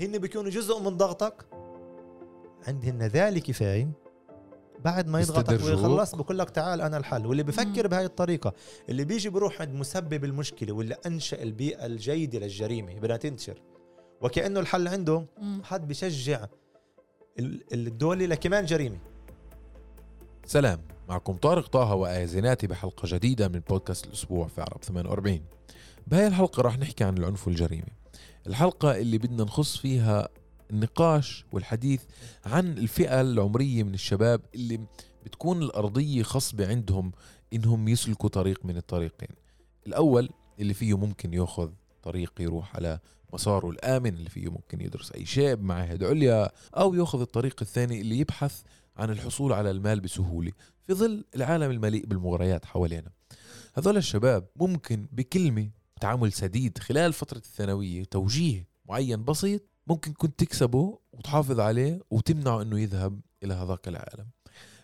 هن بيكونوا جزء من ضغطك؟ عندهن ذلك كفايه بعد ما يضغطك. ويخلص بقول لك تعال أنا الحل. واللي بفكر بهاي الطريقة اللي بيجي بيروح عند مسبب المشكلة واللي أنشأ البيئة الجيدة للجريمة بدها تنتشر. وكأنه الحل عنده. حد بشجع ال- الدولة لكمان جريمة. سلام. معكم طارق طه وآية زيناتي بحلقة جديدة من بودكاست الأسبوع في عرب 48 بهاي الحلقة راح نحكي عن العنف والجريمة. الحلقة اللي بدنا نخص فيها النقاش والحديث عن الفئة العمرية من الشباب اللي بتكون الأرضية خصبة عندهم إنهم يسلكوا طريق من الطريقين. الأول اللي فيه ممكن يأخذ طريق يروح على مساره الآمن اللي فيه ممكن يدرس أي شيء بمعاهد عليا أو يأخذ الطريق الثاني اللي يبحث عن الحصول على المال بسهولة في ظل العالم المليء بالمغريات حوالينا. هذول الشباب ممكن بكلمة تعامل سديد خلال فترة الثانوية توجيه معين بسيط ممكن كنت تكسبه وتحافظ عليه وتمنعه إنه يذهب إلى هذاك العالم.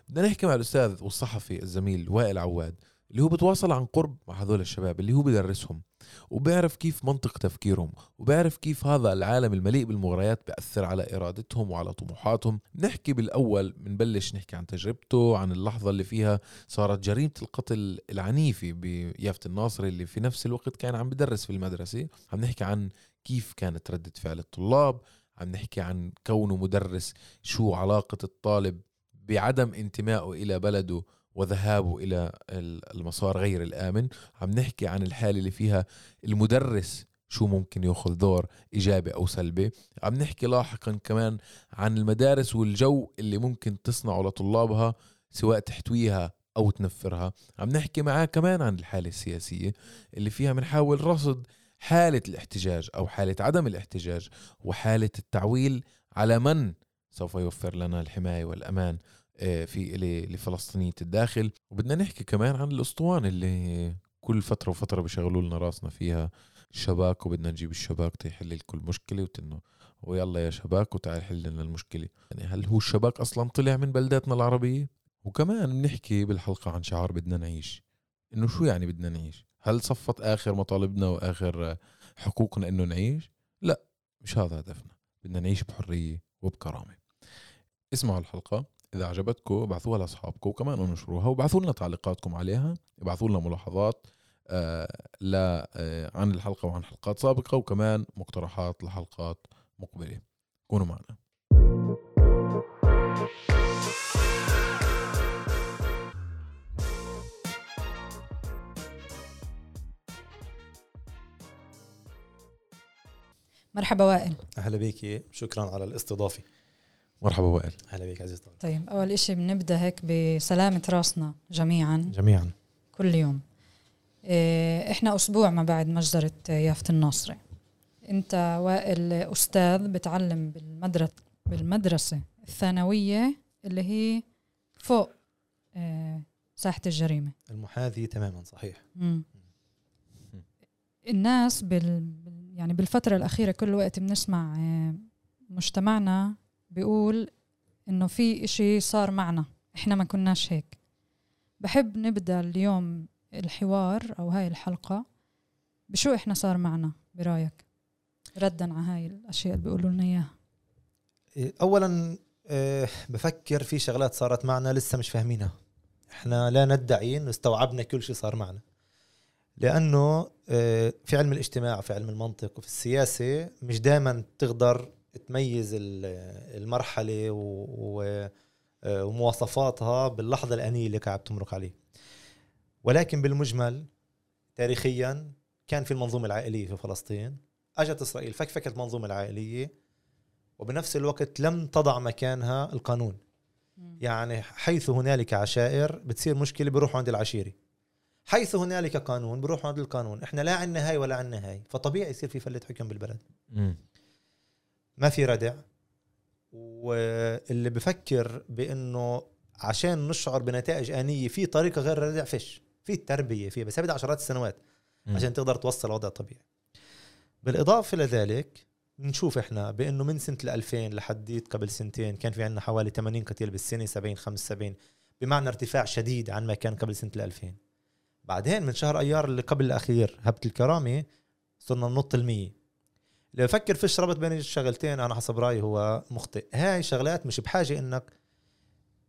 بدنا نحكي مع الأستاذ والصحفي الزميل وائل عواد اللي هو بتواصل عن قرب مع هذول الشباب اللي هو بدرسهم. وبيعرف كيف منطق تفكيرهم وبيعرف كيف هذا العالم المليء بالمغريات بيأثر على إرادتهم وعلى طموحاتهم. نحكي بالأول بنبلش نحكي عن تجربته عن اللحظة اللي فيها صارت جريمة القتل العنيفة بيافة الناصري اللي في نفس الوقت كان عم بدرس في المدرسة. عم نحكي عن كيف كانت ردة فعل الطلاب عم نحكي عن كونه مدرس شو علاقة الطالب بعدم انتمائه إلى بلده وذهابه إلى المسار غير الآمن. عم نحكي عن الحالة اللي فيها المدرس شو ممكن يأخذ دور إيجابي أو سلبي. عم نحكي لاحقا كمان عن المدارس والجو اللي ممكن تصنعه لطلابها سواء تحتويها أو تنفرها. عم نحكي معاه كمان عن الحالة السياسية اللي فيها بنحاول رصد حالة الاحتجاج أو حالة عدم الاحتجاج وحالة التعويل على من سوف يوفر لنا الحماية والأمان. في ل- لفلسطينيه الداخل. وبدنا نحكي كمان عن الأسطوانة اللي كل فترة وفترة بيشغلوا لنا راسنا فيها. الشباك وبدنا نجيب الشباك تيحل لكل مشكلة وتنه ويلا يا شباك وتعال حل لنا المشكلة. يعني هل هو الشباك أصلا طلع من بلداتنا العربية؟ وكمان بنحكي بالحلقة عن شعار بدنا نعيش. إنه شو يعني بدنا نعيش؟ هل صفت آخر مطالبنا وآخر حقوقنا إنه نعيش؟ لا مش هذا هدفنا. بدنا نعيش بحرية وبكرامة. اسمعوا الحلقة. إذا عجبتكم ابعثوها لأصحابكم وكمان انشروها وابعثوا لنا تعليقاتكم عليها ابعثوا لنا ملاحظات آه لا آه عن الحلقة وعن حلقات سابقة وكمان مقترحات لحلقات مقبلة. كونوا معنا. مرحبا وائل. أهلا بيك. شكرا على الاستضافة. مرحبا وائل. أهلا بيك عزيز طارق طيب أول إشي بنبدأ هيك بسلامة راسنا جميعا. جميعا. كل يوم. إيه، إحنا أسبوع ما بعد مجزرة يافت الناصري أنت وائل أستاذ بتعلم بالمدرسة بالمدرسة الثانوية اللي هي فوق إيه، ساحة الجريمة. المحاذي تماما صحيح. مم. الناس بال بال- يعني بالفترة الأخيرة كل وقت بنسمع آه، مجتمعنا بيقول إنه في إشي صار معنا إحنا ما كناش هيك. بحب نبدأ اليوم الحوار أو هاي الحلقة بشو إحنا صار معنا برأيك؟ ردا على هاي الأشياء اللي بيقولوا لنا إياها. إيه، أولا آه، بفكر في شغلات صارت معنا لسه مش فاهمينها. إحنا لا ندعي إنه استوعبنا كل شيء صار معنا. لأنه آه، في علم الاجتماع وفي علم المنطق وفي السياسة مش دائما تقدر تميز ال- المرحلة آه، ومواصفاتها باللحظة الأنية اللي قاعد تمرق عليه. ولكن بالمجمل تاريخيا كان في المنظومة العائلية في فلسطين أجت إسرائيل فكفكت المنظومة العائلية وبنفس الوقت لم تضع مكانها القانون. يعني حيث هنالك عشائر بتصير مشكلة بيروحوا عند العشيرة. حيث هنالك قانون بيروحوا عند القانون. إحنا لا عندنا هاي ولا عندنا هاي. فطبيعي يصير في فلة حكم بالبلد. ما في ردع. واللي بفكر بإنه عشان نشعر بنتائج آنية في طريقة غير الردع فش في التربية في بس بدها عشرات السنوات عشان تقدر توصل لوضع طبيعي بالإضافة لذلك بنشوف إحنا بإنه من سنة 2000 لحديت قبل سنتين كان في عندنا حوالي 80 قتيل بالسنة 70 75 بمعنى ارتفاع شديد عن ما كان قبل سنة 2000 بعدين من شهر أيار اللي قبل الأخير هبة الكرامة صرنا ننط ال 100 لو فكر فيش ربط بين الشغلتين أنا حسب رأيي هو مخطئ. هاي شغلات مش بحاجة إنك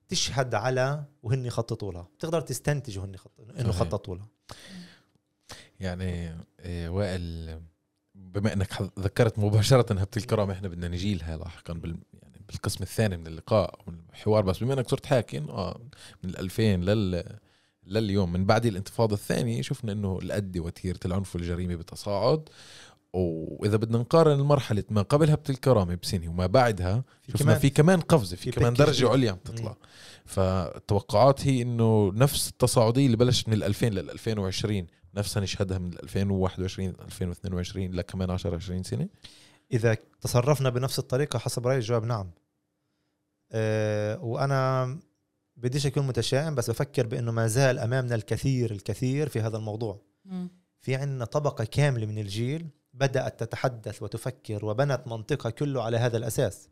تشهد على وهن خططوا لها بتقدر تستنتج وهن إنه خططوا لها يعني إيه، وائل بما إنك ذكرت مباشرة هبة الكرامه إحنا بدنا نجي لها لاحقا بال يعني بالقسم الثاني من اللقاء من الحوار. بس بما إنك صرت حاكي آه من 2000 لل لليوم من بعد الانتفاضة الثانية شفنا إنه الأدي وتيرة العنف والجريمه بتصاعد. وإذا بدنا نقارن المرحلة ما قبل هبه الكرامه بسنه وما بعدها في شفنا كمان. في كمان قفزة في, في كمان درجة جديد. عليا عم تطلع. فالتوقعات هي إنه نفس التصاعدية اللي بلشت من ال 2000 لل 2020 نفسها نشهدها من 2021 2022 لكمان 10 20 سنة. إذا تصرفنا بنفس الطريقة حسب رايي الجواب نعم. أه وأنا بديش أكون متشائم بس بفكر بإنه ما زال أمامنا الكثير الكثير في هذا الموضوع. مم. في عندنا طبقة كاملة من الجيل بدأت تتحدث وتفكر وبنت منطقها كله على هذا الأساس.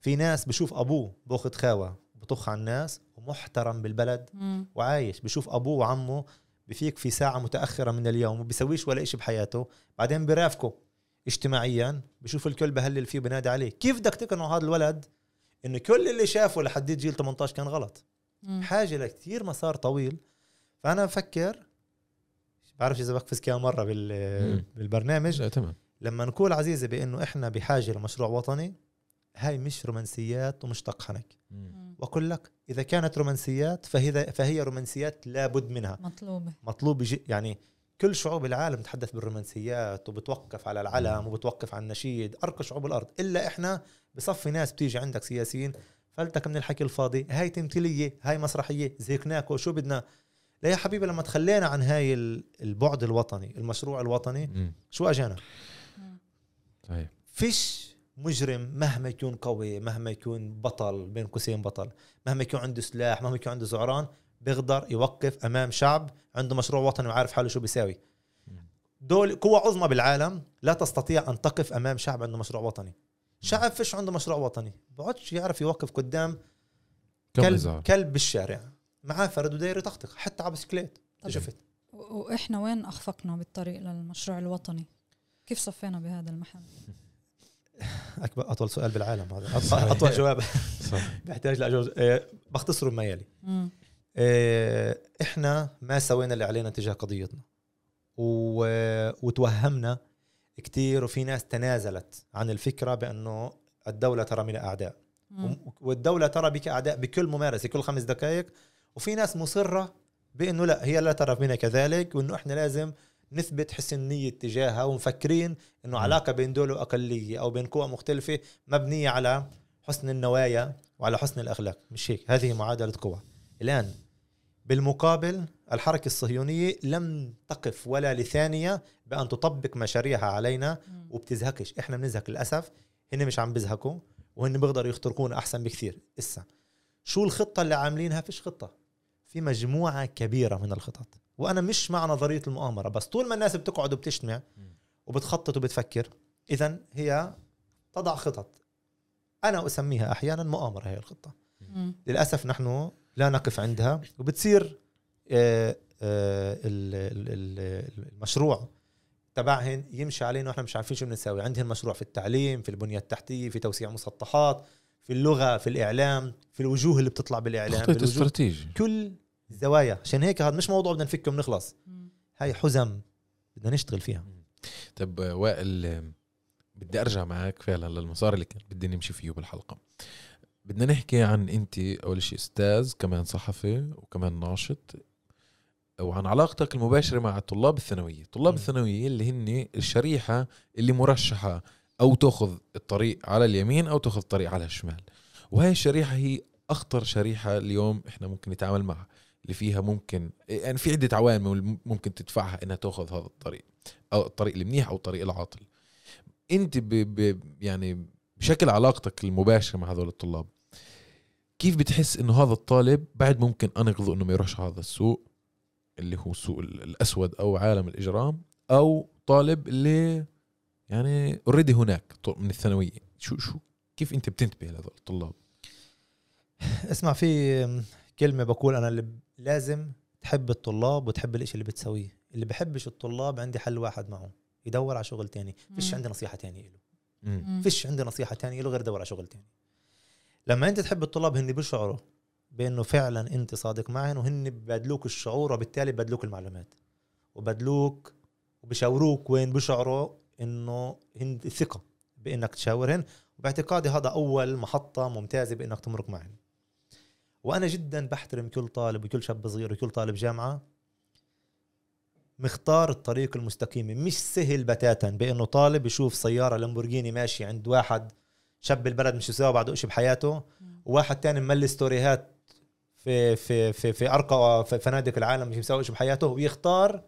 في ناس بشوف أبوه باخذ خاوة بطخ على الناس ومحترم بالبلد مم. وعايش. بشوف أبوه وعمه بفيك في ساعة متأخرة من اليوم وبيسويش ولا إشي بحياته. بعدين برافقه اجتماعيا. بشوف الكل بهلل فيه وبنادي عليه. كيف بدك تقنعوا هذا الولد إنه كل اللي شافه لحديت جيل 18 كان غلط؟ مم. حاجة لكتير مسار طويل. فأنا بفكر بعرفش إذا بقفز كم مرة بال. بالبرنامج. لا تمام. لما نقول عزيزي بأنه إحنا بحاجة لمشروع وطني هاي مش رومانسيات ومش طقحنك مم. وأقول لك إذا كانت رومانسيات فهي فهي رومانسيات لابد منها. مطلوبة. مطلوب يعني كل شعوب العالم تتحدث بالرومانسيات وبتوقف على العلم. وبتوقف على النشيد. أرقى شعوب الأرض. إلا إحنا بصفي ناس بتيجي عندك سياسيين فلتك من الحكي الفاضي. هاي تمثيلية هاي مسرحية. زهقناكو شو بدنا؟ لا يا حبيبي لما تخلينا عن هاي ال- البعد الوطني المشروع الوطني مم. شو أجانا. صحيح. فيش مجرم مهما يكون قوي مهما يكون بطل بين قوسين بطل مهما يكون عنده سلاح مهما يكون عنده زعران بيقدر يوقف أمام شعب عنده مشروع وطني وعارف حاله شو بيساوي. دول قوة عظمى بالعالم لا تستطيع أن تقف أمام شعب عنده مشروع وطني. شعب فيش عنده مشروع وطني. بقعدش يعرف يوقف قدام كلب كلب بالشارع. معاه فرد وداير يطقطق حتى على بسكليت. شفت؟ وإحنا وين أخفقنا بالطريق للمشروع الوطني؟ كيف صفينا بهذا المحل؟ أكبر أطول سؤال بالعالم هذا. اطول جواب. صح بحتاج لاجوز آه، بختصره بما يلي. آه، إحنا ما سوينا اللي علينا تجاه قضيتنا. و... وتوهمنا كتير وفي ناس تنازلت عن الفكرة بأنه الدولة ترى من اعداء. والدولة ترى بك أعداء بكل ممارسة كل خمس دقائق وفي ناس مصرة بإنه لا هي لا ترى بنا كذلك وإنه إحنا لازم نثبت حسن النية تجاهها ومفكرين إنه مم. علاقة بين دول واقليه أو بين قوى مختلفة مبنية على حسن النوايا وعلى حسن الأخلاق. مش هيك؟ هذه معادلة قوى. الآن بالمقابل الحركة الصهيونية لم تقف ولا لثانية بأن تطبق مشاريعها علينا. وبتزهقش. إحنا بنزهق للأسف. هن مش عم بيزهقوا وهن بيقدروا يخترقونا أحسن بكثير. إسا شو الخطة اللي عاملينها؟ فيش خطة. في مجموعة كبيرة من الخطط. وأنا مش مع نظرية المؤامرة بس طول ما الناس بتقعد وبتجتمع وبتخطط وبتفكر اذا هي تضع خطط. أنا أسميها أحيانا مؤامرة هي الخطة. مم. للأسف نحن لا نقف عندها وبتصير آه، آه، ال- ال- ال- المشروع تبعهن يمشي علينا وإحنا مش عارفين شو بنساوي عندهم مشروع في التعليم في البنية التحتية في توسيع مسطحات في اللغة في الإعلام في الوجوه اللي بتطلع بالإعلام تخطيط استراتيجي. كل الزوايا عشان هيك هذا مش موضوع بدنا نفكه بنخلص مم. هاي حزم بدنا نشتغل فيها. طب وائل بدي أرجع معك فعلا للمسار اللي كان بدي نمشي فيه بالحلقة. بدنا نحكي عن أنت أول شيء أستاذ كمان صحفي وكمان ناشط وعن علاقتك المباشرة مع طلاب الثانوية. طلاب. الثانوية اللي هن الشريحة اللي مرشحة أو تأخذ الطريق على اليمين أو تأخذ الطريق على الشمال. وهي الشريحة هي أخطر شريحة اليوم إحنا ممكن نتعامل معها اللي فيها ممكن يعني في عدة عوامل ممكن تدفعها إنها تأخذ هذا الطريق أو الطريق المنيح أو الطريق العاطل. أنت ب ب يعني بشكل علاقتك المباشرة مع هذول الطلاب كيف بتحس إنه هذا الطالب بعد ممكن أنقذه إنه ما يروحش هذا السوق اللي هو السوق ال- الأسود أو عالم الإجرام أو طالب اللي يعني اوريدي هناك من الثانوية. شو شو كيف أنت بتنتبه لهذول الطلاب؟ اسمع في كلمة بقول أنا اللي لازم تحب الطلاب وتحب الإشي اللي بتسويه. اللي بحبش الطلاب عندي حل واحد معه يدور على شغل تاني. فيش. عندي نصيحة تانية له. فيش عندي نصيحة تانية له غير دور على شغل تاني. لما أنت تحب الطلاب هن بيشعروا بأنه فعلا أنت صادق معهم وهن ببادلوك الشعور وبالتالي ببادلوك المعلومات. وبدلوك وبشاوروك وين بشعروا إنه هن ثقة بإنك تشاورهن وباعتقادي هذا أول محطة ممتازة بإنك تمرق معهم وأنا جدا بحترم كل طالب وكل شاب صغير وكل طالب جامعة. مختار الطريق المستقيم. مش سهل بتاتا بإنه طالب يشوف سيارة لامبورجيني ماشي عند واحد شاب البلد مش يساوي بعده شيء بحياته. وواحد تاني مملي ستوريهات في في في في أرقى في فنادق العالم مش مساوي شيء بحياته. ويختار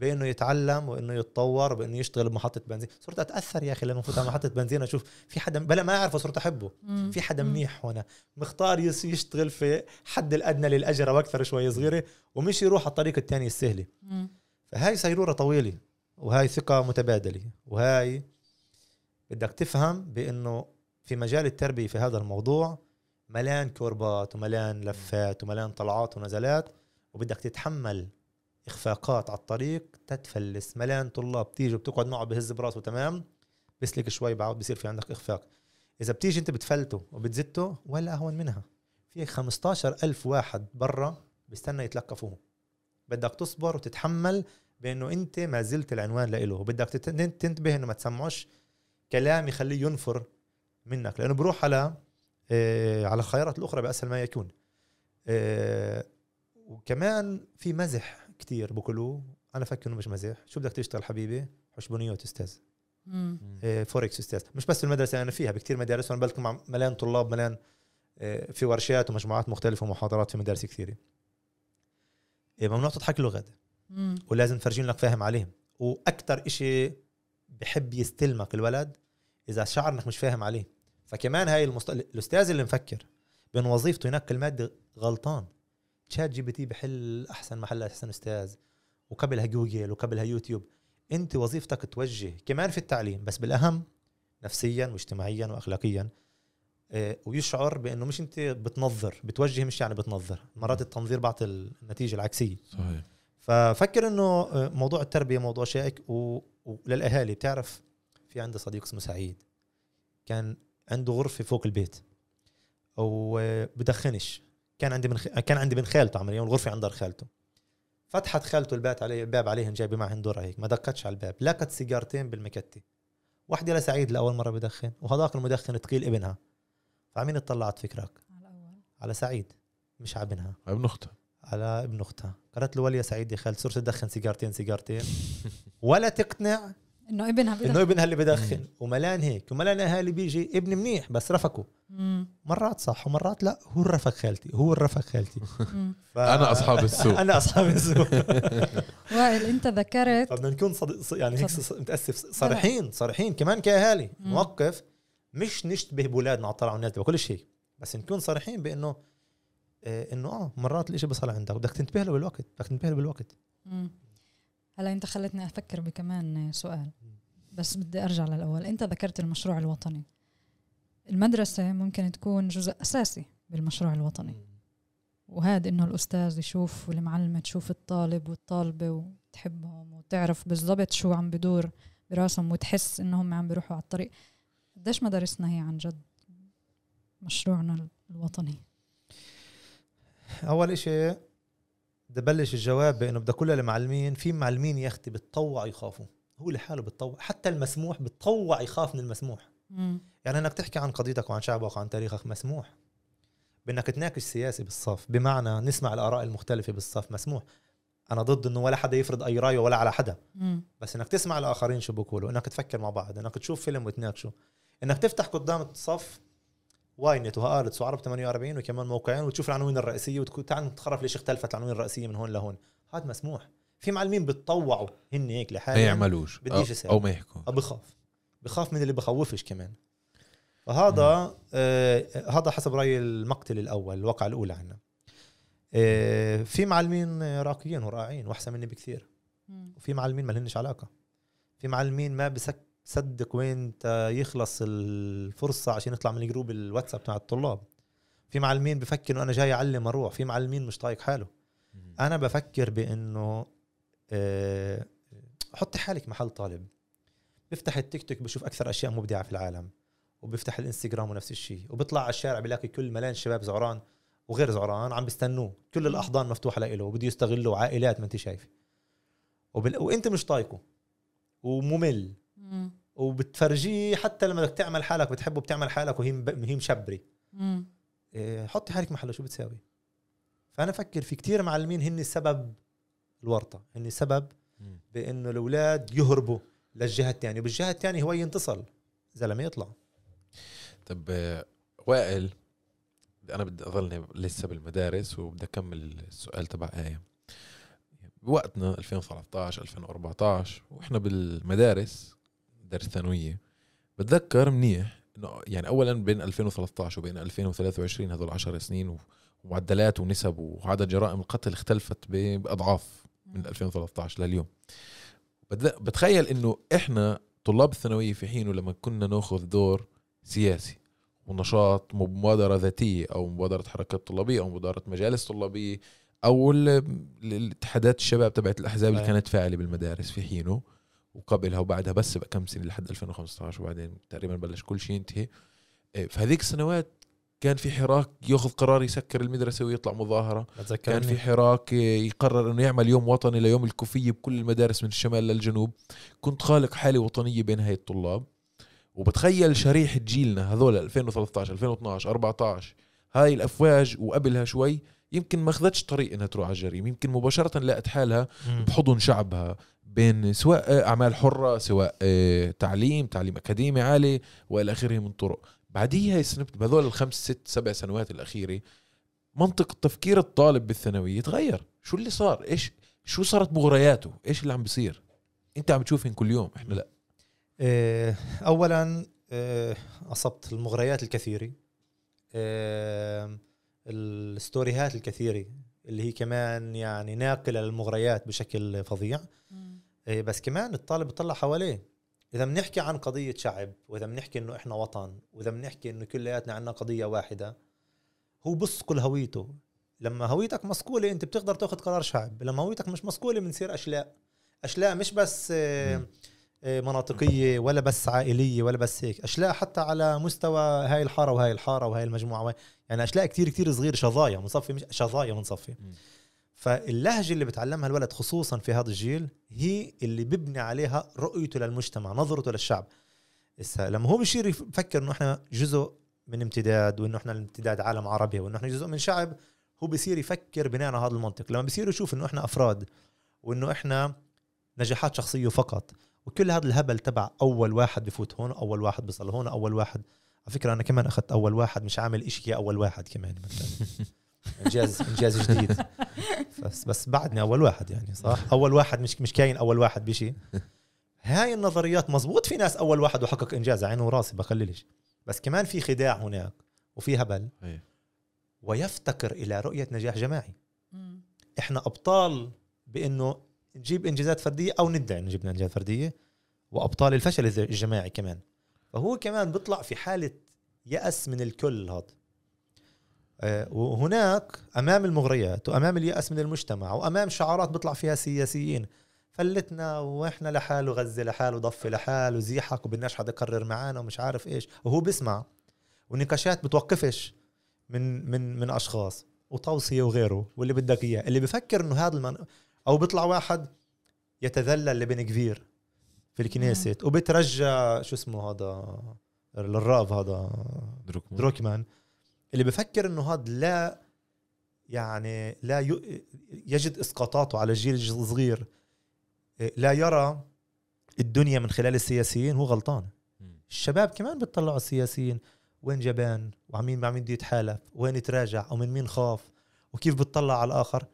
بأنه يتعلم وإنه يتطور وانه يشتغل بمحطة بنزين صرت أتأثر يا أخي لما فوت على محطة بنزين أشوف في حدا بلا ما أعرفه صرت أحبه مم. في حدا. منيح هنا مختار يشتغل في حد الأدنى للاجره وأكثر شوي صغيرة ومش يروح على الطريق الثاني السهلة. فهاي سيروره طويلة وهاي ثقة متبادلة وهاي بدك تفهم بأنه في مجال التربية في هذا الموضوع ملان كوربات وملان لفات وملان طلعات ونزلات وبدك تتحمل إخفاقات على الطريق تتفلس. ملان طلاب تيجي وبتقعد معه بهز براسه تمام؟ بسلك شوي بعد بصير في عندك إخفاق. إذا بتيجي أنت بتفلته وبتزته ولا أهون منها. في 15 ألف واحد برا بيستنى يتلقفوه. بدك تصبر وتتحمل بأنه أنت ما زلت العنوان لإله وبدك تنتبه إنه ما تسمعوش كلام يخليه ينفر منك. لأنه بروح على آه على الخيارات الأخرى بأسهل ما يكون. آه وكمان في مزح. كتير بقولوه أنا فكر إنه مش مزح. شو بدك تشتغل حبيبي؟ حشبونيوت أستاذ. مم. آه، فوركس أستاذ. مش بس في المدرسة أنا فيها بكثير مدارس وأنا بلتقي مع ملان طلاب ملان آه، في ورشات ومجموعات مختلفة ومحاضرات في مدارس كثيره آه، ممنوع تضحك له غدا مم. ولازم تفرجين لك فاهم عليهم. وأكثر إشي بحب يستلمك الولد إذا شعر انك مش فاهم عليه. فكمان هاي المست... الأستاذ اللي مفكر بين وظيفته ينقل ماده غلطان. ChatGPT بحل أحسن محل أحسن أستاذ وقبلها جوجل وقبلها يوتيوب. أنت وظيفتك توجه كمان في التعليم بس بالأهم نفسيا واجتماعيا واخلاقيا. آه، ويشعر بأنه مش أنت بتنظر بتوجه مش يعني بتنظر. مرات التنظير بعطي النتيجة العكسية. صحيح. ففكر إنه آه، موضوع التربية موضوع شائك وللأهالي. بتعرف في عندي صديق اسمه سعيد. كان عنده غرفة فوق البيت وبدخنش كان عندي من خ... كان عندي بنت خالته عمليا والغرفه عند دار خالته. فتحت خالته الباب عليه الباب عليهم جايبة معهم دورة هيك ما دقتش على الباب لقت سيجارتين بالمكتة. واحدة لسعيد لأول مرة بدخن وهذاك المدخن ثقيل ابنها. فعمين اطلعت فكرك على على سعيد مش على ابنها. ابن أختها. على ابن أختها. قالت له ولي سعيد يا خالد صرت تدخن سيجارتين سيجارتين. ولا تقنع إنه ابنها بدها إنه ابنها اللي بدخن. وملان هيك. وملان اهالي بيجي ابن منيح بس رفقه مم. مرات صح ومرات لا هو الرفق خالتي هو الرفق خالتي. ف... أنا أصحاب السوق. أنا أصحاب السوق وائل أنت ذكرت فبدنا نكون صد... ص- يعني هيك متأسف. صريحين صريحين. كمان كأهالي. نوقف مش نشتبه بولادنا على الطلعة والنازلة وكل شيء. بس نكون صريحين بأنه آه إنه آه مرات الإشي بصل عندك بدك تنتبه له بالوقت بدك تنتبه له بالوقت. هلا انت خلتني أفكر بكمان سؤال بس بدي ارجع للأول. انت ذكرت المشروع الوطني. المدرسة ممكن تكون جزء أساسي بالمشروع الوطني. وهذا إنه الأستاذ يشوف والمعلمه تشوف الطالب والطالبة وتحبهم وتعرف بالضبط شو عم بدور براسهم وتحس إنهم عم بيروحوا على الطريق. قديش مدارسنا هي عن جد مشروعنا الوطني؟ أول إشي بدي بلش الجواب بإنه بدي أقول للمعلمين في معلمين يا أختي بتطوع يخافوا. هو لحاله بتطوع حتى المسموح بتطوع يخاف من المسموح. مم. يعني إنك تحكي عن قضيتك وعن شعبك وعن تاريخك مسموح. بإنك تناقش سياسي بالصف بمعنى نسمع الآراء المختلفة بالصف مسموح. أنا ضد إنه ولا حدا يفرض أي رايه ولا على حدا. مم. بس إنك تسمع الآخرين شو بيقولوا إنك تفكر مع بعض إنك تشوف فيلم وتناقشه. إنك تفتح قدام الصف Ynet وهارتس وعرب 48 وكمان موقعين وتشوف العناوين الرئيسية وتعال نتخرف ليش اختلفت العناوين الرئيسية من هون لهون. هذا مسموح. في معلمين بتطوعوا هن هيك ما لحالهم يعملوش. بديش. أو ما يحكوا. أو بخاف بخاف من اللي بخوفش كمان. فهذا آه هذا حسب رايي المقتل الأول الواقعة الأولى عنا. آه في معلمين راقيين ورائعين وأحسن مني بكثير. وفي معلمين ما لهنش علاقة. في معلمين ما بسك بصدق وينتا يخلص الفرصة عشان يطلع من ال group الواتساب تاع الطلاب. في معلمين بفكر إنه أنا جاي أعلم أروح. في معلمين مش طايق حاله. أنا بفكر بإنه آه، حطي حالك محل طالب. بيفتح التيك توك بشوف أكثر أشياء مبدعة في العالم. وبيفتح الإنستغرام ونفس الشيء. وبيطلع على الشارع بيلاقي كل ملان شباب زعران وغير زعران عم بيستنوه كل الأحضان مفتوحة له وبده يستغلوا عائلات ما أنت شايف. وبال... وأنت مش طايقه. وممل. مم. وبتفرجيه حتى لما بدك تعمل حالك بتحبه بتعمل حالك وهي. هي مشبري. إيه، حطي حالك محله شو بتساوي فأنا أفكر في كتير معلمين هن سبب الورطة هن سبب. بإنه الأولاد يهربوا للجهة الثانية وبالجهة الثانية هو ينتصل زلمه يطلع طب وائل أنا بدي اضلني لسه بالمدارس وبدي أكمل السؤال تبع آية بوقتنا 2013 2014 وإحنا بالمدارس درس ثانوية. بتذكر منيح إنه يعني اولا بين 2013 وبين 2023 هذول 10 سنين ومعدلات ونسب وعدد جرائم القتل اختلفت بأضعاف من 2013 لليوم. بتخيل إنه إحنا طلاب الثانوية في حينه لما كنا ناخذ دور سياسي ونشاط مبادرة ذاتية أو مبادرة حركات طلابية أو مبادرة مجالس طلابية أو ال- الاتحادات الشباب تبعت الأحزاب اللي. كانت فاعلة بالمدارس في حينه. وقبلها وبعدها بس بقى كم سنة لحد 2015 وبعدين تقريبا بلش كل شيء ينتهي. إيه، في هذيك السنوات كان في حراك ياخذ قرار يسكر المدرسة ويطلع مظاهرة. كان في حراك يقرر إنه يعمل يوم وطني ليوم الكوفية بكل المدارس من الشمال للجنوب. كنت خالق حاله وطنية بين هاي الطلاب. وبتخيل شريحه جيلنا هذول 2013 2012 14 هاي الأفواج وقبلها شوي يمكن ما أخذتش طريق إنها تروح على الجريمة يمكن مباشرة لقت حالها بحضن شعبها بين سواء أعمال حرة سواء آه، تعليم تعليم أكاديمي عالي وإلى آخره من طرق. بعديها السنة بهذول الخمس ست سبع سنوات الأخيرة منطق تفكير الطالب بالثانوية تغير شو اللي صار؟ إيش شو صارت مغرياته؟ إيش اللي عم بيصير؟ أنت عم تشوفهن كل يوم إحنا لا. إيه، اولا إيه، أصبت المغريات الكثيرة. إيه، الستوريهات الكثيرة اللي هي كمان يعني ناقلة للمغريات بشكل فظيع. إيه، بس كمان الطالب بيطلع حواليه. إذا بنحكي عن قضية شعب وإذا بنحكي إنه إحنا وطن وإذا بنحكي إنه كلياتنا عندنا قضية واحدة هو بصقل هويته. لما هويتك مصقوله أنت بتقدر تأخذ قرار شعب. لما هويتك مش مصقوله بنصير أشلاء. أشلاء مش بس آه،. آه، مناطقية ولا بس عائلية ولا بس هيك. أشلاء حتى على مستوى هاي الحارة وهاي الحارة وهاي المجموعة. وهاي يعني اشلاء كتير كتير صغير شظايا منصفي مش شظايا منصفي. فاللهجة اللي بتعلمها الولد خصوصا في هذا الجيل هي اللي ببني عليها رؤيته للمجتمع نظرته للشعب. هسه لما هو بصير يفكر إنه إحنا جزء من امتداد وإنه إحنا الامتداد عالم عربي وإنه إحنا جزء من شعب هو بصير يفكر بناء على هذا المنطق. لما بصير يشوف إنه إحنا أفراد وإنه إحنا نجاحات شخصية فقط وكل هذا الهبل تبع أول واحد بفوت هون أول واحد بيصل هون أول واحد على فكرة أنا كمان أخذت أول واحد مش عامل إشي يا أول واحد كمان انجاز إنجاز جديد. بس بس بعدني أول واحد يعني صح؟ أول واحد مش مش كاين أول واحد بشيء هاي النظريات مزبوط في ناس أول واحد وحقق إنجاز عينه وراسي بخليلش بس كمان في خداع هناك وفي هبل. أيه. ويفتقر إلى رؤية نجاح جماعي. إحنا أبطال بإنه نجيب إنجازات فردية أو ندعي انه جبنا إنجازات فردية وأبطال الفشل الجماعي كمان. فهو كمان بيطلع في حالة يأس من الكل هذا. آه، وهناك أمام المغريات وأمام اليأس من المجتمع وأمام شعارات بيطلع فيها سياسيين فلتنا وإحنا لحاله غزه لحاله ضفه لحاله زيحك وبدناش حدا يقرر معانا ومش عارف إيش. وهو بيسمع والنقاشات بتوقفش من من من أشخاص وتوصية وغيره واللي بدك إياه. اللي بفكر إنه هذا المن... أو بيطلع واحد يتذلل لبن كبير. في الكنيسة. وبترجى شو اسمه هذا الراب هذا دروكمان. دروكمان. اللي بفكر إنه هذا لا يعني لا. يجد إسقاطاته على الجيل الصغير لا يرى الدنيا من خلال السياسيين هو غلطان. الشباب كمان بتطلعوا السياسيين. وين جبان؟ وعمين مع مين بده يتحالف؟ وين يتراجع؟ ومن مين خاف؟ وكيف بتطلع على الآخر؟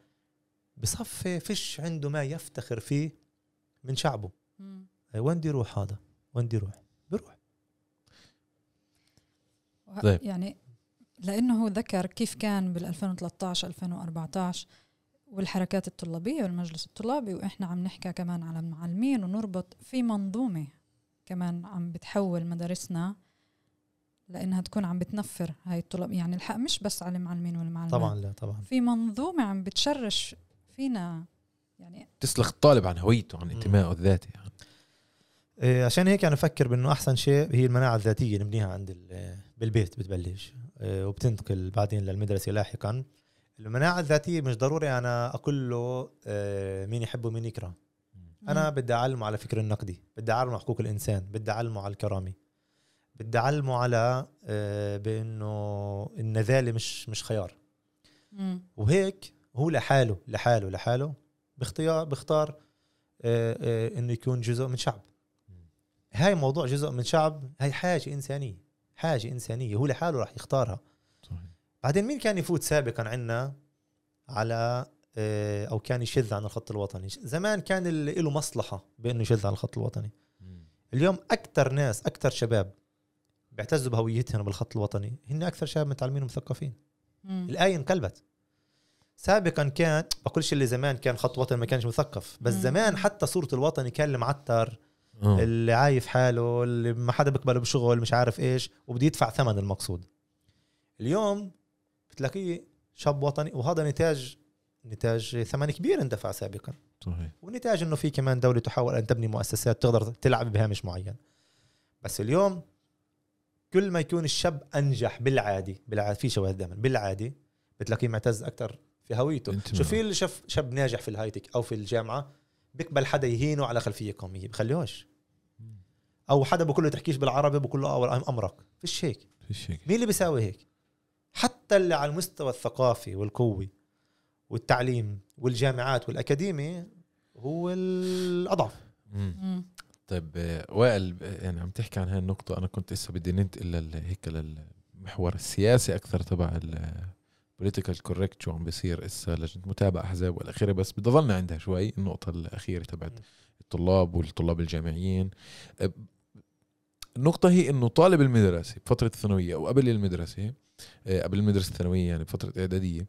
بصفي فيش عنده ما يفتخر فيه من شعبه. وين بده يروح هذا؟ وين بده يروح بيروح وه- طيب. يعني لأنه هو ذكر كيف كان بال 2013 2014 والحركات الطلابية والمجلس الطلابي وإحنا عم نحكي كمان على المعلمين ونربط في منظومة كمان عم بتحول مدارسنا لإنها تكون عم بتنفر هاي الطلاب. يعني الحق مش بس على المعلمين والمعلمات. طبعا لا طبعا. في منظومة عم بتشرش فينا يعني تسلخ الطالب عن هويته عن انتمائه الذاتي. يعني. إيه، عشان هيك أنا بفكر بأنه أحسن شيء هي المناعة الذاتية نبنيها عند ال- بالبيت بتبلش. إيه، وبتنتقل بعدين للمدرسة لاحقا. المناعة الذاتية مش ضروري أنا أقول له إيه، مين يحب ومين يكره. أنا بدي أعلمه على فكر النقدي بدي أعلمه على حقوق الإنسان بدي أعلمه على الكرامة. بدي أعلمه على بأنه النذاله مش مش خيار. وهيك هو لحاله لحاله لحاله باختيار بيختار آه، إنه يكون جزء من شعب. هاي موضوع جزء من شعب هاي حاجة إنسانية حاجة إنسانية هو لحاله راح يختارها صحيح. بعدين مين كان يفوت سابقا عنا على آه، أو كان يشذ عن الخط الوطني زمان كان اللي له مصلحة بانه يشذ عن الخط الوطني اليوم أكثر ناس أكثر شباب بيعتزوا بهويتهم بالخط الوطني هن أكثر شباب متعلمين ومثقفين. الآية انقلبت سابقا كان بقولش اللي زمان كان خط وطني ما كانش مثقف بس مم. زمان حتى صورة الوطني كان المعتر آه. اللي عايف حاله اللي ما حدا بيقبله بشغل مش عارف إيش وبده يدفع ثمن المقصود. اليوم بتلاقيه شاب وطني وهذا نتاج نتاج ثمن كبير اندفع سابقا. صحيح. ونتاج إنه في كمان دولة تحاول أن تبني مؤسسات تقدر تلعب بهامش معين. بس اليوم كل ما يكون الشاب أنجح بالعادي بالعادي في شواهد دائما بالعادي بتلاقيه معتز أكثر في هويته. انتماء. شو في شاب ناجح في الهايتك أو في الجامعة؟ بيقبل حدا يهينه على خلفية قومية بخليهوش. أو حدا بقول له تحكيش بالعربي بقول له آه أمرك. فيش هيك. فيش هيك. مين اللي بيساوي هيك؟ حتى اللي على المستوى الثقافي والقوي والتعليم والجامعات والأكاديمي هو الأضعف. مم. طيب وائل يعني عم تحكي عن هاي النقطة أنا كنت لسه بدي ننتقل هيك للمحور السياسي أكثر تبع ال political correct شو عم بيصير إسا لجنة متابعة أحزاب والأخيرة بس بدي ضلنا عندها شوي النقطة الأخيرة تبعت. الطلاب والطلاب الجامعيين. النقطة هي إنه طالب المدرسة بفترة الثانوية أو قبل المدرسة آه، قبل المدرسة الثانوية يعني بفترة إعدادية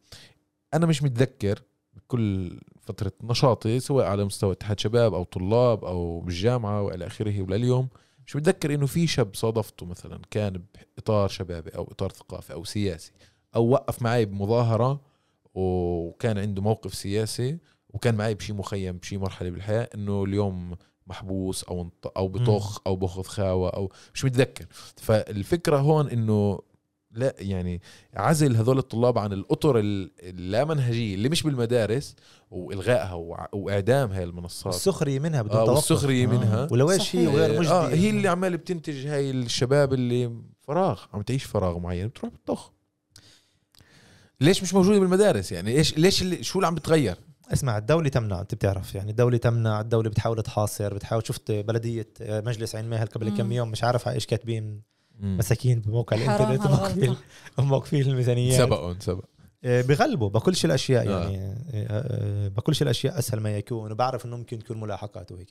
أنا مش متذكر بكل فترة نشاطي سواء على مستوى اتحاد شباب أو طلاب أو بالجامعة وإلى آخره ولليوم. مش متذكر إنه في شاب صادفته مثلا كان بإطار شبابي أو إطار ثقافي أو سياسي. أو وقف معي بمظاهرة وكان عنده موقف سياسي وكان معي بشي مخيم بشي مرحلة بالحياة إنه اليوم محبوس أو انط- أو بطخ أو بأخذ خاوة أو مش متذكر. فالفكرة هون إنه لا يعني عزل هذول الطلاب عن الأطر ال- اللامنهجية اللي مش بالمدارس وإلغائها وإعدام هاي المنصات. السخريه منها بدون آه توقف. والسخرية منها. ولو إيش هي. غير مجدي. آه هي اللي عمال بتنتج هاي الشباب اللي فراغ عم تعيش فراغ معين بتروح بتطخ ليش مش موجودة بالمدارس يعني إيش ليش اللي شو اللي عم بتغير اسمع الدولة تمنع أنت بتعرف يعني الدولة تمنع الدولة بتحاول تحاصر بتحاول شفت بلدية مجلس عين ماهل قبل. كم يوم مش عارف على إيش كاتبين. مساكين بموقع الإنترنت. موقفين موقفين الميزانيات سبقهم سبق آه، بغلبوا بكلش الأشياء آه. يعني آه، آه، بكلش الأشياء أسهل ما يكون وبعرف إنه ممكن تكون ملاحقات وهيك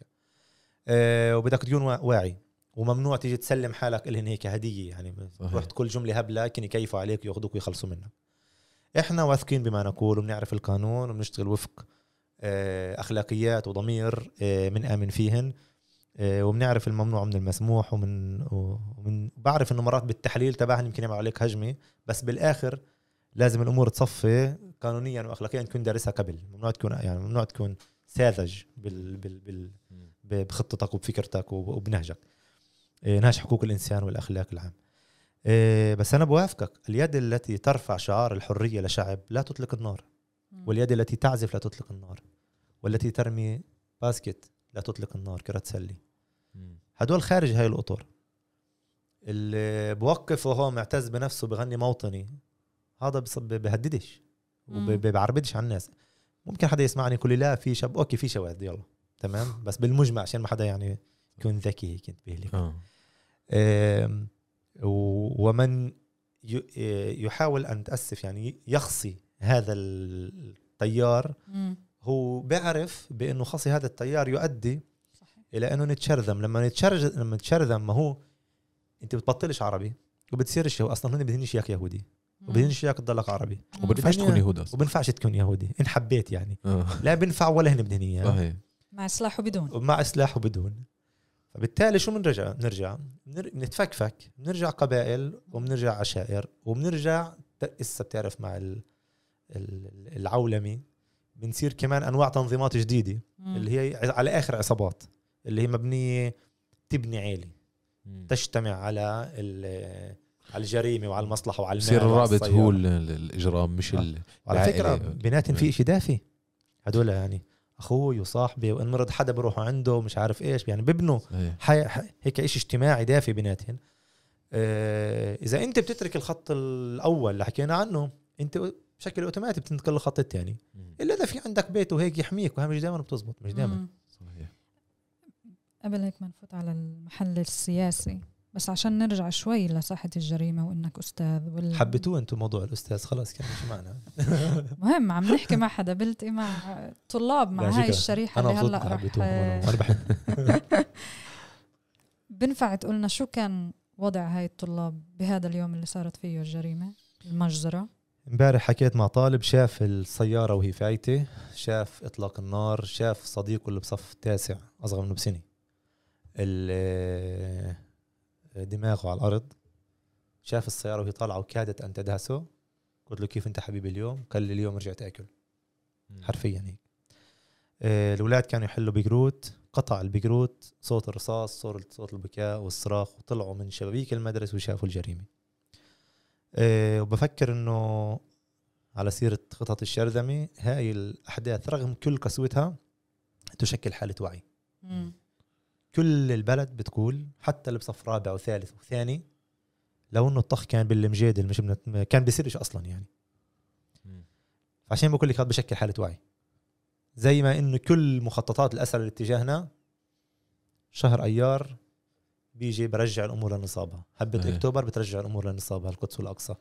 آه، وبدك تكون وا- واعي وممنوع تيجي تسلم حالك لهن هيك هدية يعني. تروح تقول جملة هبلة يمكن يكيفوا عليك وياخذوك ويخلصوا منك إحنا واثقين بما نقول وبنعرف القانون وبنشتغل وفق آه، أخلاقيات وضمير آه، بنآمن فيهن آه، وبنعرف الممنوع من المسموح ومن ومن بعرف إنه مرات بالتحليل تبعهم يمكن يعمل عليك هجمة بس بالآخر لازم الأمور تصفي قانونيا واخلاقيا تكون دارسها قبل. ممنوع تكون يعني ممنوع تكون ساذج بال بال بال بخطتك وبفكرتك وب- وبنهجك. نهج حقوق الإنسان والأخلاق العام. إيه، بس أنا بوافقك اليد التي ترفع شعار الحرية لشعب لا تطلق النار واليد التي تعزف لا تطلق النار والتي ترمي basket لا تطلق النار كرة سلة. هدول خارج هاي الأطر. اللي بوقف وهو معتز بنفسه بغني موطني هذا بص- بهددش. وبعربدش على الناس. ممكن حدا يسمعني يقول لي لا في شاب okay في شواذ يلا تمام؟ بس بالمجمع عشان ما حدا يعني يكون ذكي هيك آه. آم، و- ومن يحاول أنا متأسف يعني يخصي هذا التيار. هو بيعرف بأنه خصي هذا التيار يؤدي صحيح. إلى إنه نتشرذم. لما نتشرذم لما نتشرذم ما هو أنت بتبطلش عربي وبتصيرش هو أصلا هن بدهنش إياك يهودي وبدهنش إياك تضلك عربي. وبنفعش تكون يهود أصلا. وبنفعش تكون يهودي. إن حبيت يعني. آه. لا بنفع ولا هن بدهن اياه صحيح. مع سلاح وبدون. ومع سلاح وبدون. فبالتالي شو بنرجع بنرجع بنر- بنتفكفك بنرجع قبائل وبنرجع عشائر وبنرجع إسا بتعرف مع ال- ال- العولمة بنصير كمان أنواع تنظيمات جديدة مم. اللي هي على آخر عصابات اللي هي مبنية تبني عيلة. تجتمع على ال- على الجريمة وعلى المصلحة وعلى المال بصير الرابط. هو ال- ال- الإجرام مش آه. ال... على. فكرة بيناتهم في. شيء دافي هدول يعني أخوي وصاحبي وإن مرض حدا بروحوا عنده مش عارف إيش يعني بيبنوا صحيح. حي... هيك شيء اجتماعي دافي بيناتهم آه إذا أنت بتترك الخط الأول اللي حكينا عنه أنت بشكل أوتوماتيك بتنتقل للخط الثاني. إلا إذا في عندك بيت وهيك يحميك وهي مش دائما بتزبط مش دائما. صحيح قبل هيك ما نفوت على المحل السياسي بس عشان نرجع شوي لساحة الجريمة وإنك أستاذ وال... حبيتوه أنتم موضوع الأستاذ خلاص كان شو معنى؟ مهم عم نحكي مع حدا بلتقي مع طلاب مع هاي. الشريحة أنا اللي هلأ رح أنا بحب بنفع تقولنا شو كان وضع هاي الطلاب بهذا اليوم اللي صارت فيه الجريمة؟ المجزرة؟ امبارح حكيت مع طالب شاف السيارة وهي فايتة شاف إطلاق النار شاف صديقه اللي بصف تاسع أصغر منه بسنة. ال- دماغه على الأرض شاف السيارة وهي طالعة وكادت أن تدهسه. قلت له كيف أنت حبيبي اليوم؟ قال لي اليوم رجعت أكل. مم. حرفيا هيك. آه، الأولاد كانوا يحلوا بجروت قطع البجروت صوت الرصاص صوت صوت البكاء والصراخ وطلعوا من شبابيك المدرسة وشافوا الجريمة. آه، وبفكر إنه على سيرة خطط الشرذمة هاي الأحداث رغم كل قسوتها تشكل حالة وعي. مم. كل البلد بتقول حتى اللي بصف رابع وثالث وثاني لو إنه الطخ كان بالمجادل مش بنت... كان بيصيرش أصلا يعني. عشان بقول لك هذا بشكل حالة وعي زي ما إنه كل مخططات الاسرى اللي اتجاهنا شهر أيار بيجي برجع الأمور لنصابها هبة إيه. أكتوبر بترجع الأمور لنصابها القدس والأقصى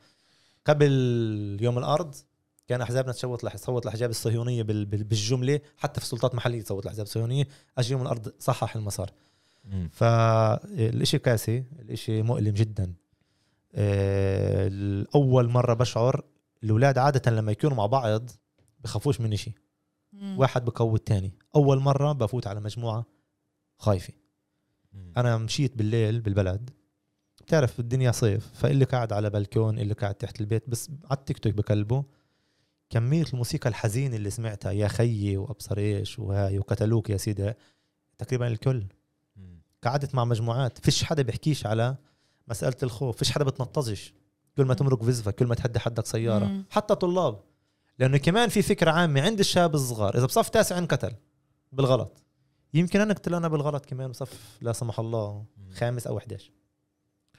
قبل يوم الأرض كان أحزابنا تصوت لح تصوت الأحزاب الصهيونية بال- بال- بالجملة حتى في سلطات محلية تصوت الأحزاب الصهيونية. اجى يوم الأرض صحح المسار. مم. فالإشي كاسي الإشي مؤلم جدا. آه، الأول مرة بشعر الأولاد عادة لما يكونوا مع بعض بخافوش من إشي. مم. واحد بقوي التاني. أول مرة بفوت على مجموعة خايفة. مم. أنا مشيت بالليل بالبلد. بتعرف الدنيا صيف فاللي قاعد على بلكون اللي قاعد تحت البيت بس على التيك توك بكلبه. كمية الموسيقى الحزينة اللي سمعتها يا خيي وأبصر إيش وهاي وقتلوك يا سيدي تقريبا الكل. قعدت مع مجموعات فيش حدا بيحكيش على مسألة الخوف فيش حدا بتنطزش كل ما. تمرق فيزفا كل ما تهدي حدك سيارة مم. حتى طلاب لأنه كمان في فكرة عامة عند الشباب الصغار إذا بصف تاسع انقتل بالغلط يمكن أنا أقتل أنا بالغلط كمان بصف لا سمح الله. خامس أو 11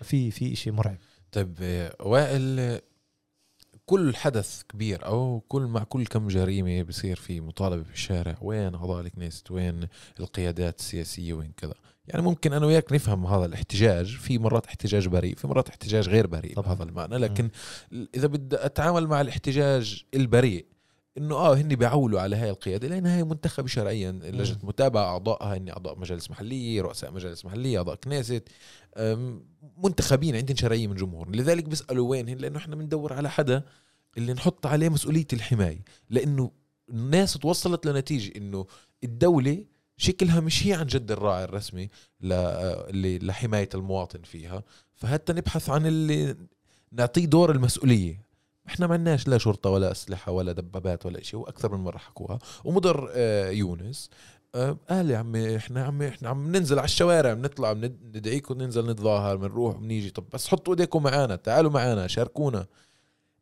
في في شيء مرعب طيب وائل كل حدث كبير أو كل مع كل كم جريمة بصير في مطالبة بالشارع وين اعضاء الكنيست؟ وين القيادات السياسية؟ وين كذا؟ يعني ممكن أنا وياك نفهم هذا الاحتجاج في مرات احتجاج بريء في مرات احتجاج غير بريء طبعاً. بهذا المعنى لكن إذا بدي أتعامل مع الاحتجاج البريء إنه آه هن بيعولوا على هاي القيادة لأن هاي منتخبه شرعيا لجنة متابعة اعضائها هن أعضاء مجالس محلية رؤساء مجالس محلية أعضاء كنيست أم، منتخبين عندهم شرعية من جمهور لذلك بيسألوا وين هن؟ لأنه إحنا بندور على حدا اللي نحط عليه مسؤولية الحماية. لأنه الناس توصلت لنتيجة إنه الدولة شكلها مش هي عن جد الراعي الرسمي لحماية المواطن فيها. فحتى نبحث عن اللي نعطيه دور المسؤولية. إحنا ما عندناش لا شرطة ولا أسلحة ولا دبابات ولا شيء وأكثر من مره حكوها ومدر آه، يونس آه، قال يا عمي إحنا عمي إحنا عم ننزل على الشوارع بنطلع بند- ندعيكم ننزل نتظاهر بنروح بنيجي طب بس حطوا إيديكم معنا تعالوا معنا شاركونا.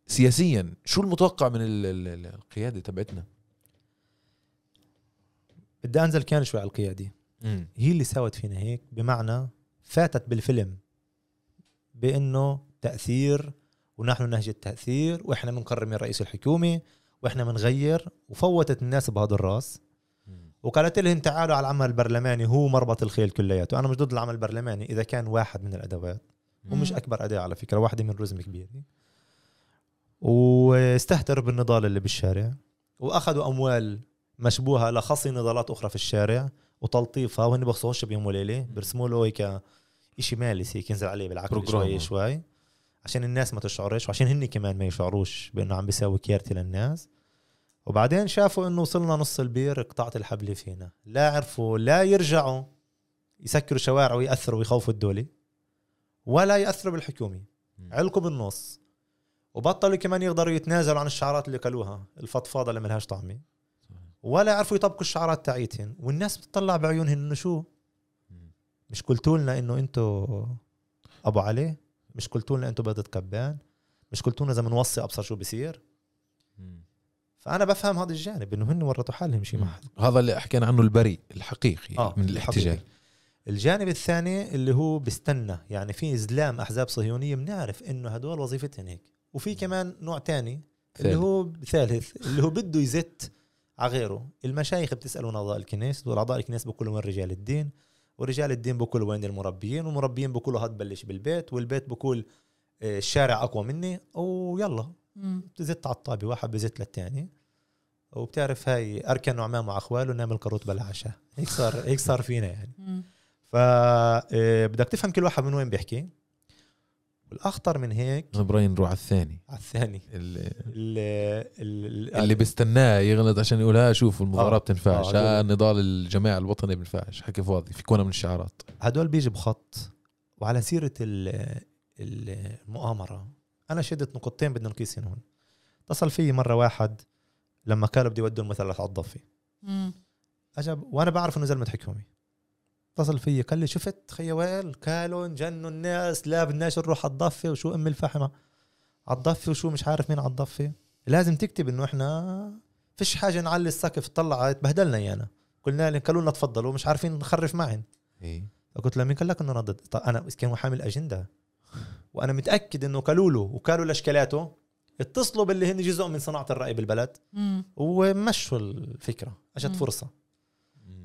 سياسيا شو المتوقع من ال- ال- ال- القيادة تبعتنا؟ بدي أنزل كان شوي على القيادة. هي اللي سوت فينا هيك بمعنى فاتت بالفيلم بأنه تأثير ونحن نهج التأثير وإحنا بنقرر من رئيس الحكومة وإحنا بنغير وفوتت الناس بهذا الراس. وقالت لهم تعالوا على العمل البرلماني هو مربط الخيل كلياته. أنا مش ضد العمل البرلماني إذا كان واحد من الأدوات ومش. أكبر أداة على فكرة واحدة من رزمه كبيره واستهتروا بالنضال اللي بالشارع وأخذوا أموال مشبوهة لخصي نضالات أخرى في الشارع وتلطيفها وهن بخصوش بيوم وليلة بيرسموا له هيك شيء مالس هيك ينزل عليه program. شوي شوي. عشان الناس ما تشعرش وعشان هن كمان ما يشعروش بأنه عم بيساوي كيرتي للناس. وبعدين شافوا إنه وصلنا نص البير قطعت الحبل فينا. لا عرفوا لا يرجعوا يسكروا شوارع ويأثروا ويخوفوا الدولة ولا يأثروا بالحكومة. علقوا بالنص. وبطلوا كمان يقدروا يتنازلوا عن الشعارات اللي قالوها الفضفاضة اللي ملهاش طعمة. ولا يعرفوا يطبقوا الشعارات تاعيتهم. والناس بتطلع بعيونهم إنه شو؟ مش قلتوا لنا إنه أنتوا أبو علي؟ مش قلتوا لنا أنتوا بيضة كبان مش قلتوا لنا إذا بنوصي أبصر شو بصير. فأنا بفهم هذا الجانب إنه هن ورطوا حالهم شيء حد هذا اللي حكينا عنه البريء الحقيقي آه، من الاحتجاج الحقيقي. الجانب الثاني اللي هو بيستنى يعني في زلام أحزاب صهيونية بنعرف إنه هدول وظيفتهم هيك. وفي كمان نوع تاني اللي ثالث. هو ثالث اللي هو بده يزت على غيره. المشايخ بتسألون أعضاء الكنيس واعضاء الكنيس بقولوا وين رجال الدين. ورجال الدين بقولوا وين المربيين؟ والمربيين بقولوا هاد بلش بالبيت والبيت بقول آه، الشارع أقوى مني ويلا. بتزت على الطابه واحد بزت للثاني وبتعرف هاي اركن وعمام واخوال ونعمل كروت بلا عشاء هيك صار هيك صار فينا يعني. مم. ف آه، بدك تفهم كل واحد من وين بيحكي. والاخطر من هيك إبراهيم نروح على الثاني. على الثاني. اللي, اللي, اللي, بيستناه يغلط عشان يقول ها شوف المظاهرات آه. بتنفعش. آه، ها نضال الجماعة الوطني بنفعش حكي فاضي في كونة من الشعارات. هدول بيجي بخط. وعلى سيرة ال- ال- المؤامرة أنا شدت نقطتين بدنا نقيسهم هون. اتصل في مرة واحد لما كانوا بده يودوا المثلث على الضفة. اجى وأنا بعرف إنه زلمة حكومي اتصل في قال لي شفت خي وائل كالوا جنوا الناس لا بدناش نروح على الضفة وشو أم الفحمة. على الضفة وشو مش عارف مين على الضفة. لازم تكتب إنه إحنا فيش حاجة نعلي السقف طلعت بهدلنا إيانا. قلنا لهم قالوا لنا تفضلوا مش عارفين نخرف معهم. إيه. فقلت له مين قال لك إنه ضد طيب أنا كان حامل اجنده وأنا متأكد إنه قالوا له وقالوا لأشكالاته اتصلوا باللي هن جزء من صناعة الرأي بالبلد. مم. ومشوا الفكرة أجت مم. فرصة.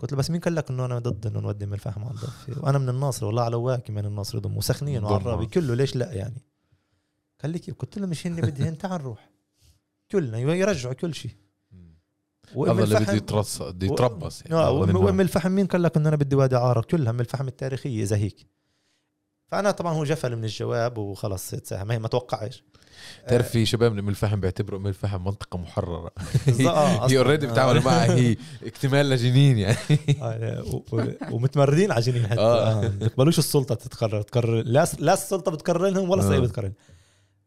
قلت له بس مين قال لك إنه أنا ضد إنه نودي من الفحم على الضفه وأنا من الناصر والله على واكي من الناصر يضم وسخنين. وعرابي كله ليش لا يعني؟ قال لي كيف قلت له مش هن بدهن تعال نروح. كلنا يرجعوا كل شيء. هذا اللي بده يترص بده يتربص يعني هذا وأم الفحم مين قال لك إنه أنا بدي وادي عارة؟ كلها من الفحم التاريخية إذا هيك. فأنا طبعا هو جفل من الجواب وخلص ما ما توقعش. تعرف في شباب من الفحم بيعتبروا أم الفحم منطقة محررة آه، هي. اوريدي. بتعامل معها هي اكتمال لجنين يعني آه، و- ومتمردين على جنين حتى آه. آه. بيقبلوش السلطة تتقرر تقرر لا لا السلطة بتقرر لهم ولا. الصعيد بتقرر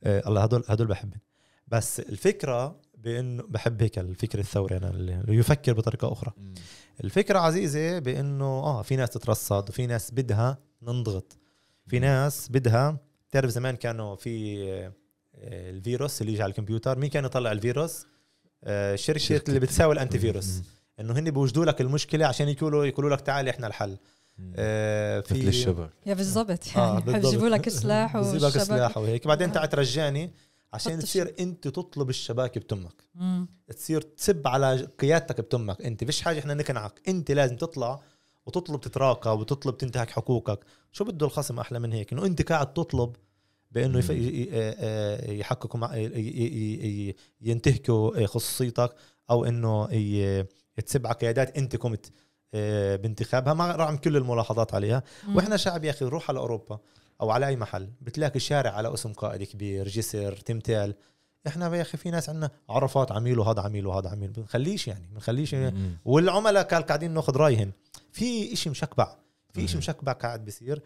الله هدول هدول بحبهم بس الفكرة بإنه بحب هيك الفكر الثوري أنا اللي يفكر بطريقة أخرى الفكرة عزيزة بإنه آه في ناس تترصد وفي ناس بدها ننضغط في ناس بدها تعرف زمان كانوا في الفيروس اللي يجي على الكمبيوتر. مين كان يطلع الفيروس؟ آه، شركة, شركة. اللي بتساوي الانتي فيروس إنه هن بيوجدوا لك المشكلة عشان يقولوا يقولوا لك تعال إحنا الحل. آه، مثل في الشبك. يا بالضبط. آه، يعني بالضبط. حيجيبوا لك سلاح بيجيب لك سلاح وهيك. بعدين تعال ترجاني عشان تصير أنت تطلب الشباك بتمك. مم. تصير تسب على قيادتك بتمك. أنت فيش حاجة إحنا نقنعك. أنت لازم تطلع وتطلب تتراقب وتطلب تنتهك حقوقك. شو بده الخصم أحلى من هيك؟ إنه أنت قاعد تطلب بأنه ي- آه، يحققوا مع... ينتهكوا خصوصيتك أو إنه ي... تسب على قيادات أنت قمت آه، بانتخابها. ما رغم كل الملاحظات عليها. مم. وإحنا شعب يا أخي روح على أوروبا أو على أي محل بتلاقي شارع على اسم قائد كبير جسر تمثال. إحنا يا أخي في ناس عندنا عرفات عميل وهذا عميل وهذا عميل. بنخليش يعني بنخليش مم. والعملاء قاعدين ناخذ رأيهم. في إشي مشكبع في إشي مم. مشكبع قاعد بيصير.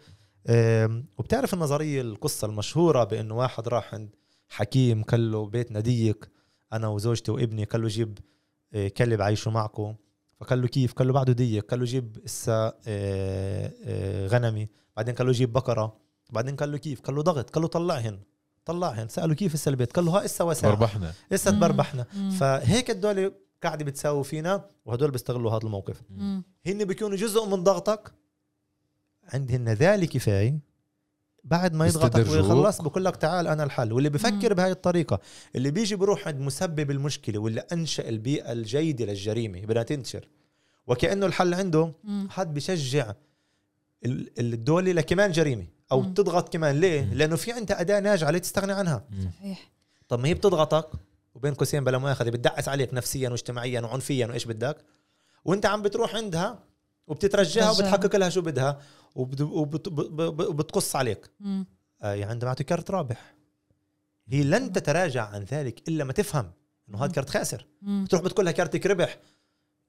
وبتعرف النظرية القصة المشهورة بأنه واحد راح عند حكيم قال له بيتنا ضيق أنا وزوجتي وابني قال له جيب آه، كلب عايشه معكم. فقال له كيف؟ قال له بعده ضيق قال له جيب إسا آه، آه، غنمي. بعدين قال له جيب بقرة. بعدين قال له كيف؟ قال له ضغط. قال له طلعهن طلعهن. سألوا كيف إسا البيت؟ قال له ها إسا وسع ربحنا إسا. تبربحنا. فهيك هدول قاعدة بتساوي فينا وهدول بيستغلوا هذا الموقف. مم. هن بيكونوا جزء من ضغطك عندهن ذلك كفاية بعد ما يضغطك. ويخلص بقول لك تعال أنا الحل واللي بفكر. بهاي الطريقة اللي بيجي بروح عند مسبب المشكلة واللي أنشأ البيئة الجيدة للجريمة بدها تنتشر وكأنه الحل عنده. حد بشجع ال- الدولة لكمان جريمة أو مم. تضغط كمان ليه مم. لأنه في عندها أداة ناجعة ليه تستغني عنها. صحيح طب ما هي بتضغطك وبين قوسين بلا مؤاخذة بتدعس عليك نفسيا واجتماعيا وعنفيا وإيش بدك وأنت عم بتروح عندها وبتترجاها ترجاها. وبتحقق لها شو بدها وبتقص عليك. مم. آه يعني عندما اعطي كارت رابح. هي لن تتراجع عن ذلك إلا ما تفهم إنه هذا. كارت خاسر. مم. بتروح بتقول لها كارتك ربح.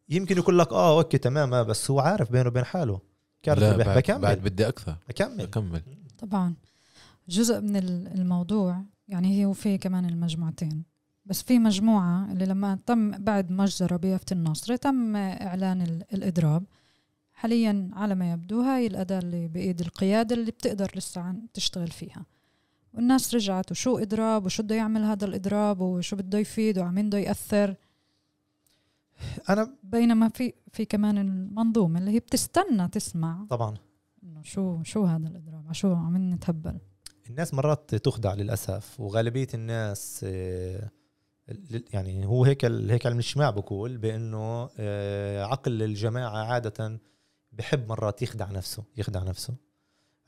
يمكن يقول لك آه okay تمام آه، بس هو عارف بينه وبين حاله. كارت لا ربح بعد, بكمل. بعد بدي أكثر. بكمل. اكمل طبعا. جزء من ال- الموضوع يعني هي وفي كمان المجموعتين. بس في مجموعة اللي لما تم بعد مجزرة بيافة النصر تم إعلان ال- الإضراب. حاليا على ما يبدو هاي الأداة اللي بإيد القيادة اللي بتقدر لسه عن تشتغل فيها. والناس رجعت وشو إضراب وشو بده يعمل هذا الإضراب وشو بده يفيد وعمين بده يأثر. أنا بينما في في كمان المنظومة اللي هي بتستنى تسمع طبعا. إنه شو شو هذا الإضراب؟ شو عم نتهبل؟ الناس مرات تخدع للأسف وغالبية الناس آه، يعني هو هيك هيك علم الاجتماع بقول بأنه آه، عقل الجماعة عادة بحب مرات يخدع نفسه يخدع نفسه.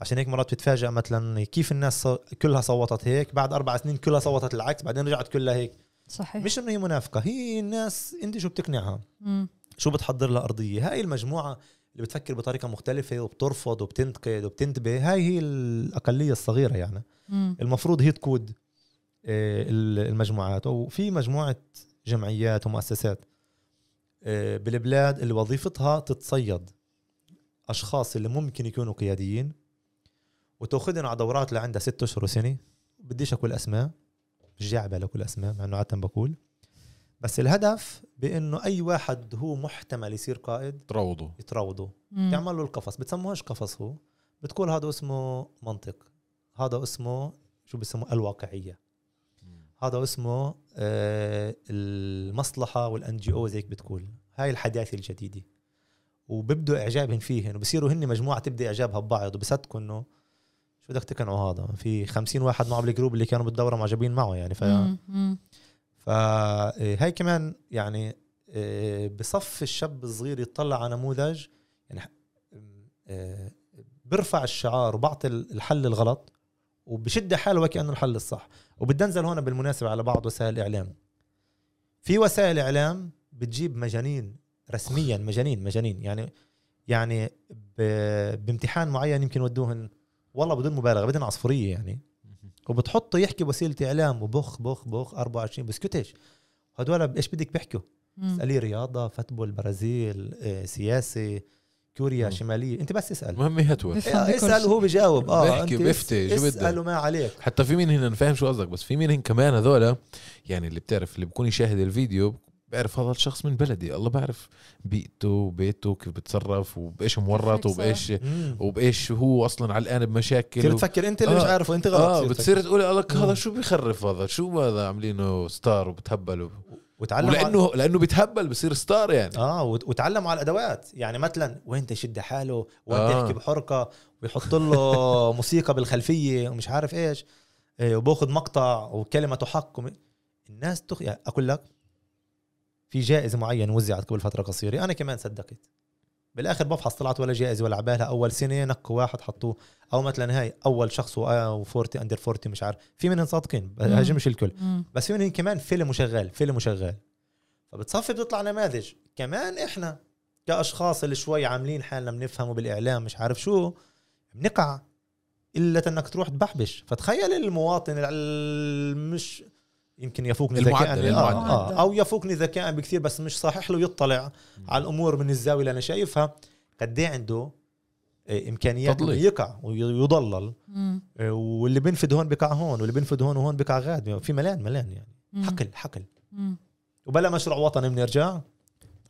عشان هيك مرات بتتفاجئ مثلا كيف الناس كلها صوتت هيك بعد أربع سنين كلها صوتت العكس بعدين رجعت كلها هيك. صحيح. مش إنه هي منافقة هي الناس أنت شو بتقنعها؟ مم. شو بتحضر لها أرضية؟ هاي المجموعة اللي بتفكر بطريقة مختلفة وبترفض وبتنتقد وبتنتبه هاي هي الأقلية الصغيرة يعني. مم. المفروض هي تقود آه، ال- المجموعات. وفي مجموعة جمعيات ومؤسسات آه، بالبلاد اللي وظيفتها تتصيد. أشخاص اللي ممكن يكونوا قياديين وتأخذهم على دورات لعندها ست أشهر وسنة. بديش أقول أسماء مش جاي على بالي أقول أسماء مع إنه عادة بقول. بس الهدف بإنه أي واحد هو محتمل يصير قائد تروضوا يتراوضوا مم. تعمل له القفص. بتسموهاش قفص هو. بتقول هذا اسمه منطق. هذا اسمه شو بسموه الواقعية. هذا اسمه آه المصلحة وال NGO هيك بتقول. هاي الحداثة الجديدة. وبيبدوا اعجابهم فيهن وبصيروا هن مجموعة تبدأ إعجابها ببعض وبصدقوا إنه شو بدك تقنعوا هذا؟ في خمسين واحد معه بال group اللي كانوا بالدورة معجبين معه يعني. ف. فهي كمان يعني آه، بصف الشاب الصغير يطلع على نموذج يعني آه، برفع الشعار وبعطي الحل الغلط وبشد حاله وكأنه الحل الصح. وبتنزل هون بالمناسبة على بعض وسائل الإعلام في وسائل إعلام بتجيب مجانين رسميا مجانين مجانين. يعني يعني بامتحان معين يمكن ودوهن والله بدون مبالغة بدون عصفورية يعني. وبتحطه يحكي بوسيله إعلام وبخ بخ بخ 24 بسكتش هدول إيش بدك بيحكوا. اسألي رياضة فتبول برازيل آه، سياسة كوريا مم. شمالية. أنت بس اسأل. المهم آه، بكل اسأل. وهو بجاوب. آه بيحكي بيفتي، شو؟ اسأل وما عليك. حتى في مين هنا فاهم شو قصدك بس في مين هن كمان هذول يعني اللي بتعرف اللي بكون يشاهد الفيديو بعرف هذا الشخص من بلدي الله بعرف بيئته وبيته كيف بتصرف وبإيش مورط. وبإيش. وبإيش هو أصلا علقان بمشاكل و... تفكر أنت اللي مش آه. عارف وأنت غلط آه تصير بتصير. تقول لك هذا. شو بيخرف هذا شو هذا عاملينه ستار وبتهبلوا وتعلم على- ولأنه لأنه بيتهبل بصير ستار يعني آه وت- وتعلموا على الأدوات يعني مثلا وين يشد حاله وين آه. يحكي بحركة ويحط له موسيقى بالخلفية ومش عارف إيش إيه وباخذ مقطع وكلمه حق. الناس تخ... يعني أقول لك في جائزة معينة وزعت قبل فترة قصيرة. أنا كمان صدقت. بالآخر بفحص طلعت ولا جائزة ولا عبالها. أول سنة نقوا واحد حطوه. أو مثلا هاي أول شخص و40 أندر 40 مش عارف. في منهم صادقين بهاجمش الكل. مم. بس في منهم كمان فيلم وشغال فيلم وشغال فبتصفي بتطلع نماذج. كمان إحنا كأشخاص اللي شوي عاملين حالنا بنفهموا بالإعلام مش عارف شو بنقع. إلا انك تروح تبحبش. فتخيل المواطن ال- مش يمكن يفوقني ذكاء. آه آه أو يفوقني ذكاء بكثير بس مش صحيح له يطلع على الأمور من الزاوية اللي أنا شايفها قد إيه عنده آه، إمكانيات تضليل. يقع ويضلل مم. آه، واللي بينفد هون بقع هون واللي بينفد هون وهون بقع غاد في ملان ملان يعني مم. حقل حقل مم. وبلا مشروع وطني بنرجع.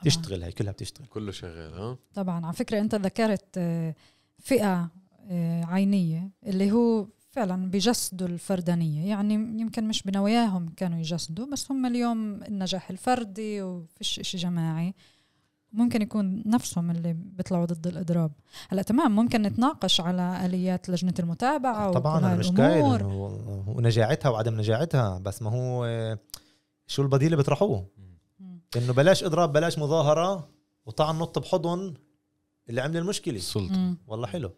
تشتغل هي كلها بتشتغل كله شغال ها طبعا على فكرة أنت ذكرت آه، فئة آه، عينية اللي هو فعلا بيجسدوا الفردانية. يعني يمكن مش بنواياهم كانوا يجسدوا بس هم اليوم النجاح الفردي وفيش إشي جماعي. ممكن يكون نفسهم اللي بيطلعوا ضد الإضراب. هلأ تمام ممكن نتناقش على آليات لجنة المتابعة طبعا وكل أنا مش قايل ونجاعتها وعدم نجاعتها بس ما هو آه، شو البديل اللي بيطرحوه. إنه بلاش إضراب بلاش مظاهرة وطعن نط بحضن اللي عمل المشكلة السلطه مم. والله حلو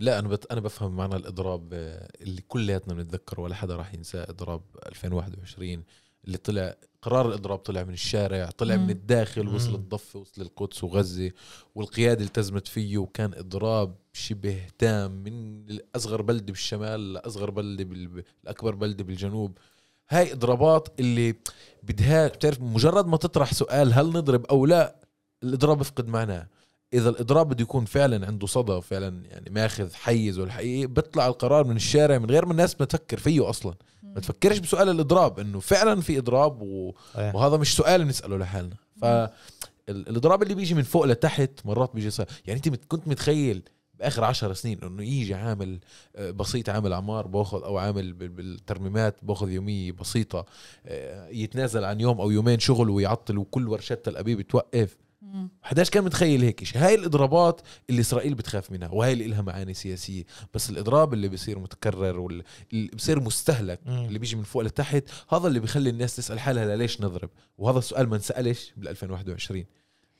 لا أنا بت... أنا بفهم معنى الإضراب آه، اللي كلياتنا بنتذكره ولا حدا راح ينساه إضراب 2021 اللي طلع قرار الإضراب طلع من الشارع طلع مم. من الداخل. وصل الضفة وصل القدس وغزة والقيادة التزمت فيه وكان إضراب شبه تام من اصغر بلده بالشمال لأصغر بلده بال... الأكبر بلده بالجنوب هاي إضرابات اللي بدها بتعرف مجرد ما تطرح سؤال هل نضرب أو لا الإضراب بفقد معناه إذا الإضراب بده يكون فعلا عنده صدى فعلا يعني ماخذ حيز والحقيقي بيطلع القرار من الشارع من غير ما الناس ما تفكر فيه أصلا. ما تفكرش بسؤال الإضراب إنه فعلا في إضراب و... وهذا مش سؤال نسأله لحالنا. ف ال- الإضراب اللي بيجي من فوق لتحت مرات بيجي صار. يعني أنت مت- كنت متخيل بآخر عشر سنين إنه يجي عامل آه، بسيط عامل أعمار باخذ أو عامل بال- بالترميمات باخذ يومية بسيطة آه، يتنازل عن يوم أو يومين شغل ويعطل وكل ورشات تل أبيب توقف. حداش كان متخيل هيك شيء. هاي الإضرابات اللي إسرائيل بتخاف منها وهاي اللي لها معاني سياسية. بس الإضراب اللي بيصير متكرر واللي بيصير مستهلك مم. اللي بيجي من فوق لتحت هذا اللي بيخلي الناس تسأل حالها ليش نضرب؟ وهذا السؤال ما انسالش بال 2021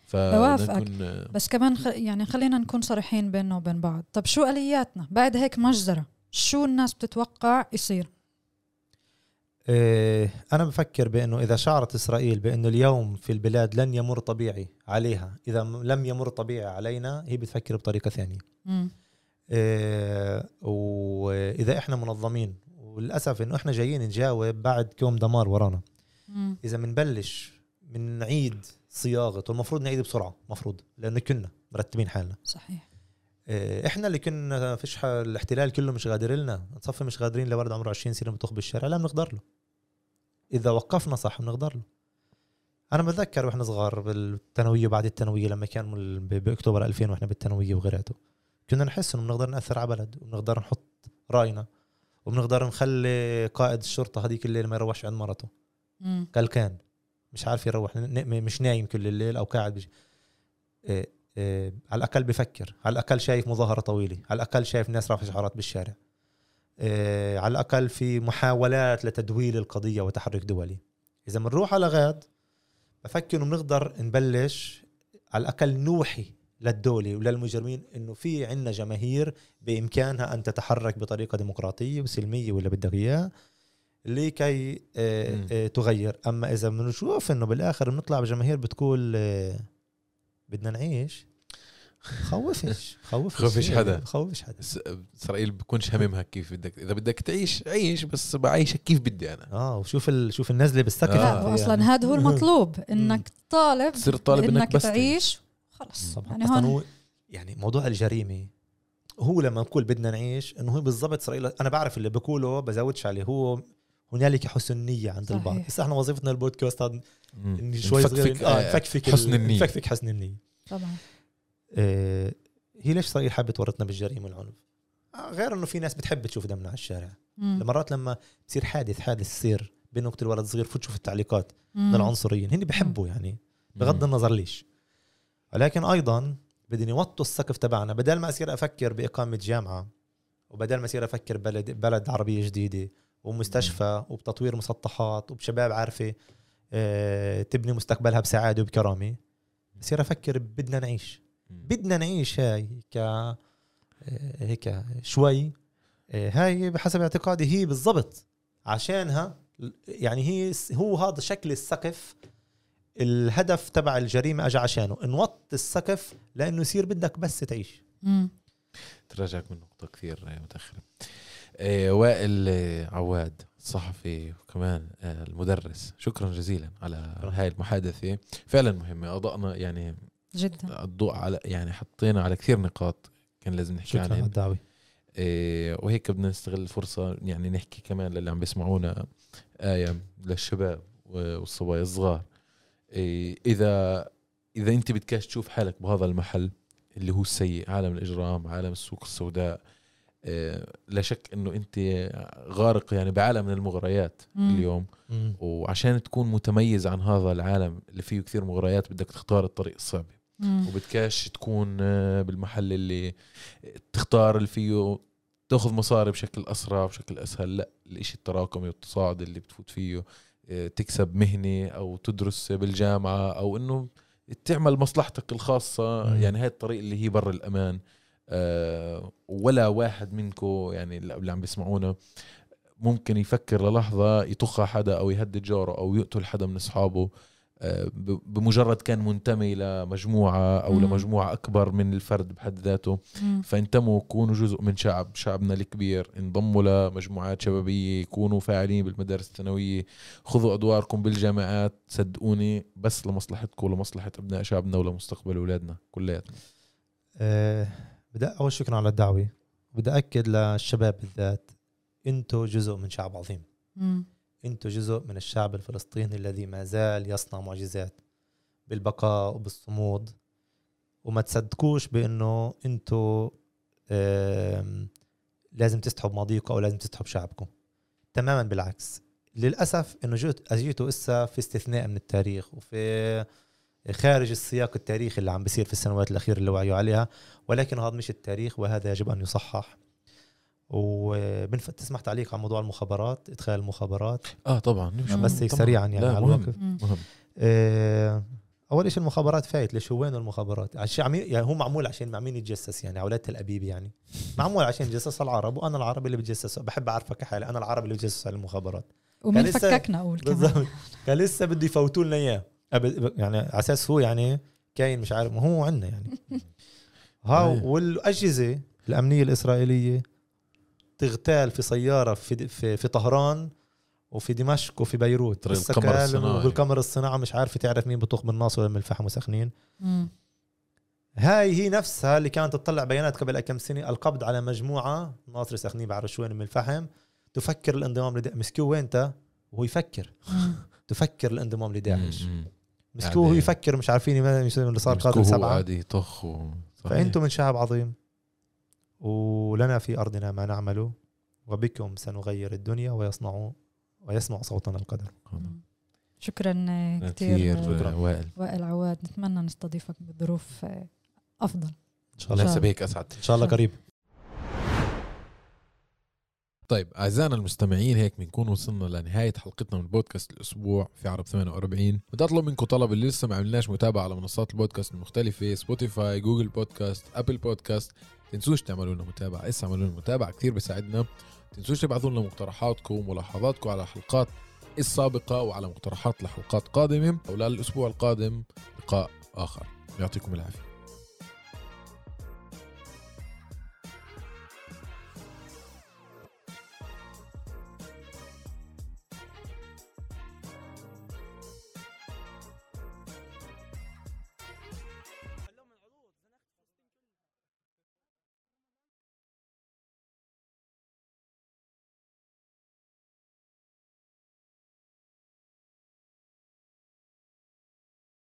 ف بوافقك. نكون بس كمان خ... يعني خلينا نكون صريحين بيننا وبين بعض. طب شو آلياتنا؟ بعد هيك مجزرة. شو الناس بتتوقع يصير؟ إيه، أنا بفكر بأنه إذا شعرت إسرائيل بأنه اليوم في البلاد لن يمر طبيعي عليها إذا م- لم يمر طبيعي علينا هي بتفكر بطريقة ثانية. مم. إيه، وإذا إحنا منظمين وللأسف إنه إحنا جايين نجاوب بعد كوم دمار ورانا. مم. إذا بنبلش من نعيد صياغة والمفروض نعيد بسرعة مفروض لأنه كنا مرتبين حالنا. صحيح. إيه، إحنا اللي كنا فيش الاحتلال كله مش غادر لنا نصفي مش غادرين لولد عمره 20 سنة بتخ بالشارع لا بنقدر له. إذا وقفنا صح بنقدر له. أنا بتذكر وإحنا صغار بالثانوية بعد الثانوية لما كان بأكتوبر 2000 وإحنا بالثانوية وغيراته كنا نحس إنه بنقدر نأثر على بلد وبنقدر نحط رأينا وبنقدر نخلي قائد الشرطة هذيك الليل ما يروحش عند مرته. قال كان مش عارف يروح مش نايم كل الليل أو قاعد بج... إيه إيه على الأقل بفكر على الأقل شايف مظاهرة طويلة على الأقل شايف ناس رافعة شعارات بالشارع. على الأقل في محاولات لتدويل القضية وتحرك دولي إذا بنروح على غاد بفكر إنه بنقدر نبلش على الأقل نوحي للدولة وللمجرمين إنه في عندنا جماهير بإمكانها أن تتحرك بطريقة ديمقراطية وسلمية ولا بدك اياه لكي آه،. آه، تغير أما إذا بنشوف إنه بالآخر بنطلع بجماهير بتقول آه، بدنا نعيش خوفش خوفش. خوفش حدا. خوفش حدا. إسرائيل بكونش هممها كيف بدك إذا بدك تعيش عيش بس بعيشك كيف بدي أنا. آه وشوف ال... شوف النزلة بالسقف آه. لا واصلا هذا هو المطلوب إنك طالب تصير طالب إنك إنك بس تعيش. خلص. طبعا يعني أصلا هون. هو يعني موضوع الجريمة هو لما نقول بدنا نعيش إنه هو بالضبط إسرائيل أنا بعرف اللي بقوله بزودش عليه هو هنالك حسن نيه عند صحيح. البعض بس إحنا وظيفتنا البودكاست شوي صغير آه آه، نفكفك حسن ال- النية. نفكفك حسن النية. طبعا. آه هي ليش اسرائيل حابة تورطنا بالجريمة والعنف؟ آه غير إنه في ناس بتحب تشوف دمنا على الشارع. مم. مرات لما بصير حادث حادث يصير بينه وقت الولد صغير فوت شوف التعليقات من. العنصريين هن بحبوا يعني. بغض النظر ليش. ولكن أيضا بدهم يوطوا السقف تبعنا. بدل ما أصير أفكر بإقامة جامعة وبدل ما أصير أفكر بلد بلد عربية جديدة ومستشفى وبتطوير مسطحات وبشباب عارفة آه، تبني مستقبلها بسعادة وبكرامة بصير أفكر بدنا نعيش. بدنا نعيش هاي ك آه، هيك شوي. آه، هاي بحسب اعتقادي هي بالضبط. عشانها يعني هي هو هذا شكل السقف الهدف تبع الجريمة اجى عشانه. نوط السقف لأنه يصير بدك بس تعيش. تراجعك من نقطة كثير آه، متأخرة. آه، وائل عواد الصحفي وكمان آه، المدرس. شكرا جزيلا على هاي المحادثة. فعلا مهمة. أضأنا يعني جدا. الضوء على يعني حطينا على كثير نقاط كان لازم نحكي شكرا على الدعوه إيه وهيك بدنا نستغل الفرصة يعني نحكي كمان للي عم بيسمعونا آية للشباب والصبايا الصغار. إيه إذا إذا أنت بدكاش تشوف حالك بهذا المحل اللي هو السيء عالم الإجرام عالم السوق السوداء إيه لا شك أنه أنت غارق يعني بعالم من المغريات مم. اليوم. وعشان تكون متميز عن هذا العالم اللي فيه كثير مغريات بدك تختار الطريق الصعب. مم. وبدكاش تكون آه، بالمحل اللي تختار اللي فيه تاخذ مصاري بشكل أسرع بشكل أسهل لا الإشي التراكمي والتصاعد اللي بتفوت فيه آه، تكسب مهنة أو تدرس بالجامعة أو إنه تعمل مصلحتك الخاصة مم. يعني هاي الطريق اللي هي بر الأمان آه، ولا واحد منكم يعني اللي عم بيسمعونا ممكن يفكر للحظة يطخ حدا أو يهدد جاره أو يقتل حدا من أصحابه بمجرد كان منتمي لمجموعة أو مم. لمجموعة أكبر من الفرد بحد ذاته. مم. فانتموا كونوا جزء من شعب شعبنا الكبير. انضموا لمجموعات شبابية يكونوا فاعلين بالمدارس الثانوية. خذوا أدواركم بالجامعات. صدقوني بس لمصلحتكم ولمصلحة أبناء شعبنا ولمستقبل أولادنا كلياتنا. أه بدي أول شكرا على الدعوة. بدي أكد للشباب بالذات أنتم جزء من شعب عظيم. مم. أنتم جزء من الشعب الفلسطيني الذي ما زال يصنع معجزات بالبقاء وبالصمود. وما تصدقوش بأنه أنتوا آم، لازم تستحوا بماضيكم أو لازم تستحوا بشعبكم تماما بالعكس. للأسف إنه جيت اجيتوا إسا في استثناء من التاريخ وفي خارج السياق التاريخي اللي عم بيصير في السنوات الأخيرة اللي وعيوا عليها ولكن هذا مش التاريخ وهذا يجب أن يصحح. وبنف تسمح تعليق على موضوع المخابرات إدخال المخابرات؟ آه طبعا. بس هيك طبعاً. سريعا يعني لا على مهم. مم. مهم. آه، أول شيء المخابرات فايت ليش؟ هو وين المخابرات؟ عشان عم يعني هو معمول عشان مع مين يتجسس يعني أولاد تل ابيب يعني. معمول عشان يتجسس العرب وأنا العربي اللي بتجسس بحب أعرفك حالي أنا العربي اللي بتجسس على المخابرات. ومين فككنا أقول كمان. بالضبط. كان لسه بده يفوتوا لنا إياه. يعني على أساس هو يعني كاين مش عارف ما هو عندنا يعني. ها أيه. والأجهزة الأمنية الإسرائيلية تغتال في سيارة في في, في طهران وفي دمشق وفي بيروت. طريق لسه القمر كان الصناعي. بالقمر الصناعي. مش عارفه تعرف مين بطوخ من الناصر ولا من الفحم وسخنين. هاي هي نفسها اللي كانت تطلع بيانات قبل كم سنة. القبض على مجموعة ناصر سخنين بعرف شو وين من الفحم. تفكر الانضمام لداعش. مسكوه وين انت وهو يفكر. تفكر الانضمام لداعش. مسكوه يعني- هو يفكر. مش عارفين اللي صار قاتل هو سبعة. قاعد يطخ و... فأنتم من شعب عظيم. ولنا في أرضنا ما نعمل وبكم سنغير الدنيا ويصنع ويسمع صوتنا القدر. شكرا كثير. آه، وائل. وائل عواد. نتمنى نستضيفك بظروف آه، أفضل. إن شاء الله. بهيك أسعد. إن شاء الله قريب. طيب أعزائنا المستمعين هيك بنكون وصلنا لنهاية حلقتنا من بودكاست الأسبوع في عرب 48 بدي أطلب منكم طلب اللي لسه ما عملناش متابعة على منصات البودكاست المختلفة Spotify Google Podcast Apple Podcast تنسوش تعملوا لنا متابعة. اسا اعملوا لنا متابعه كثير بيساعدنا. تنسوش تبعثوا لنا مقترحاتكم وملاحظاتكم على الحلقات السابقة وعلى مقترحات لحلقات قادمة. وللاسبوع القادم لقاء آخر. يعطيكم العافية.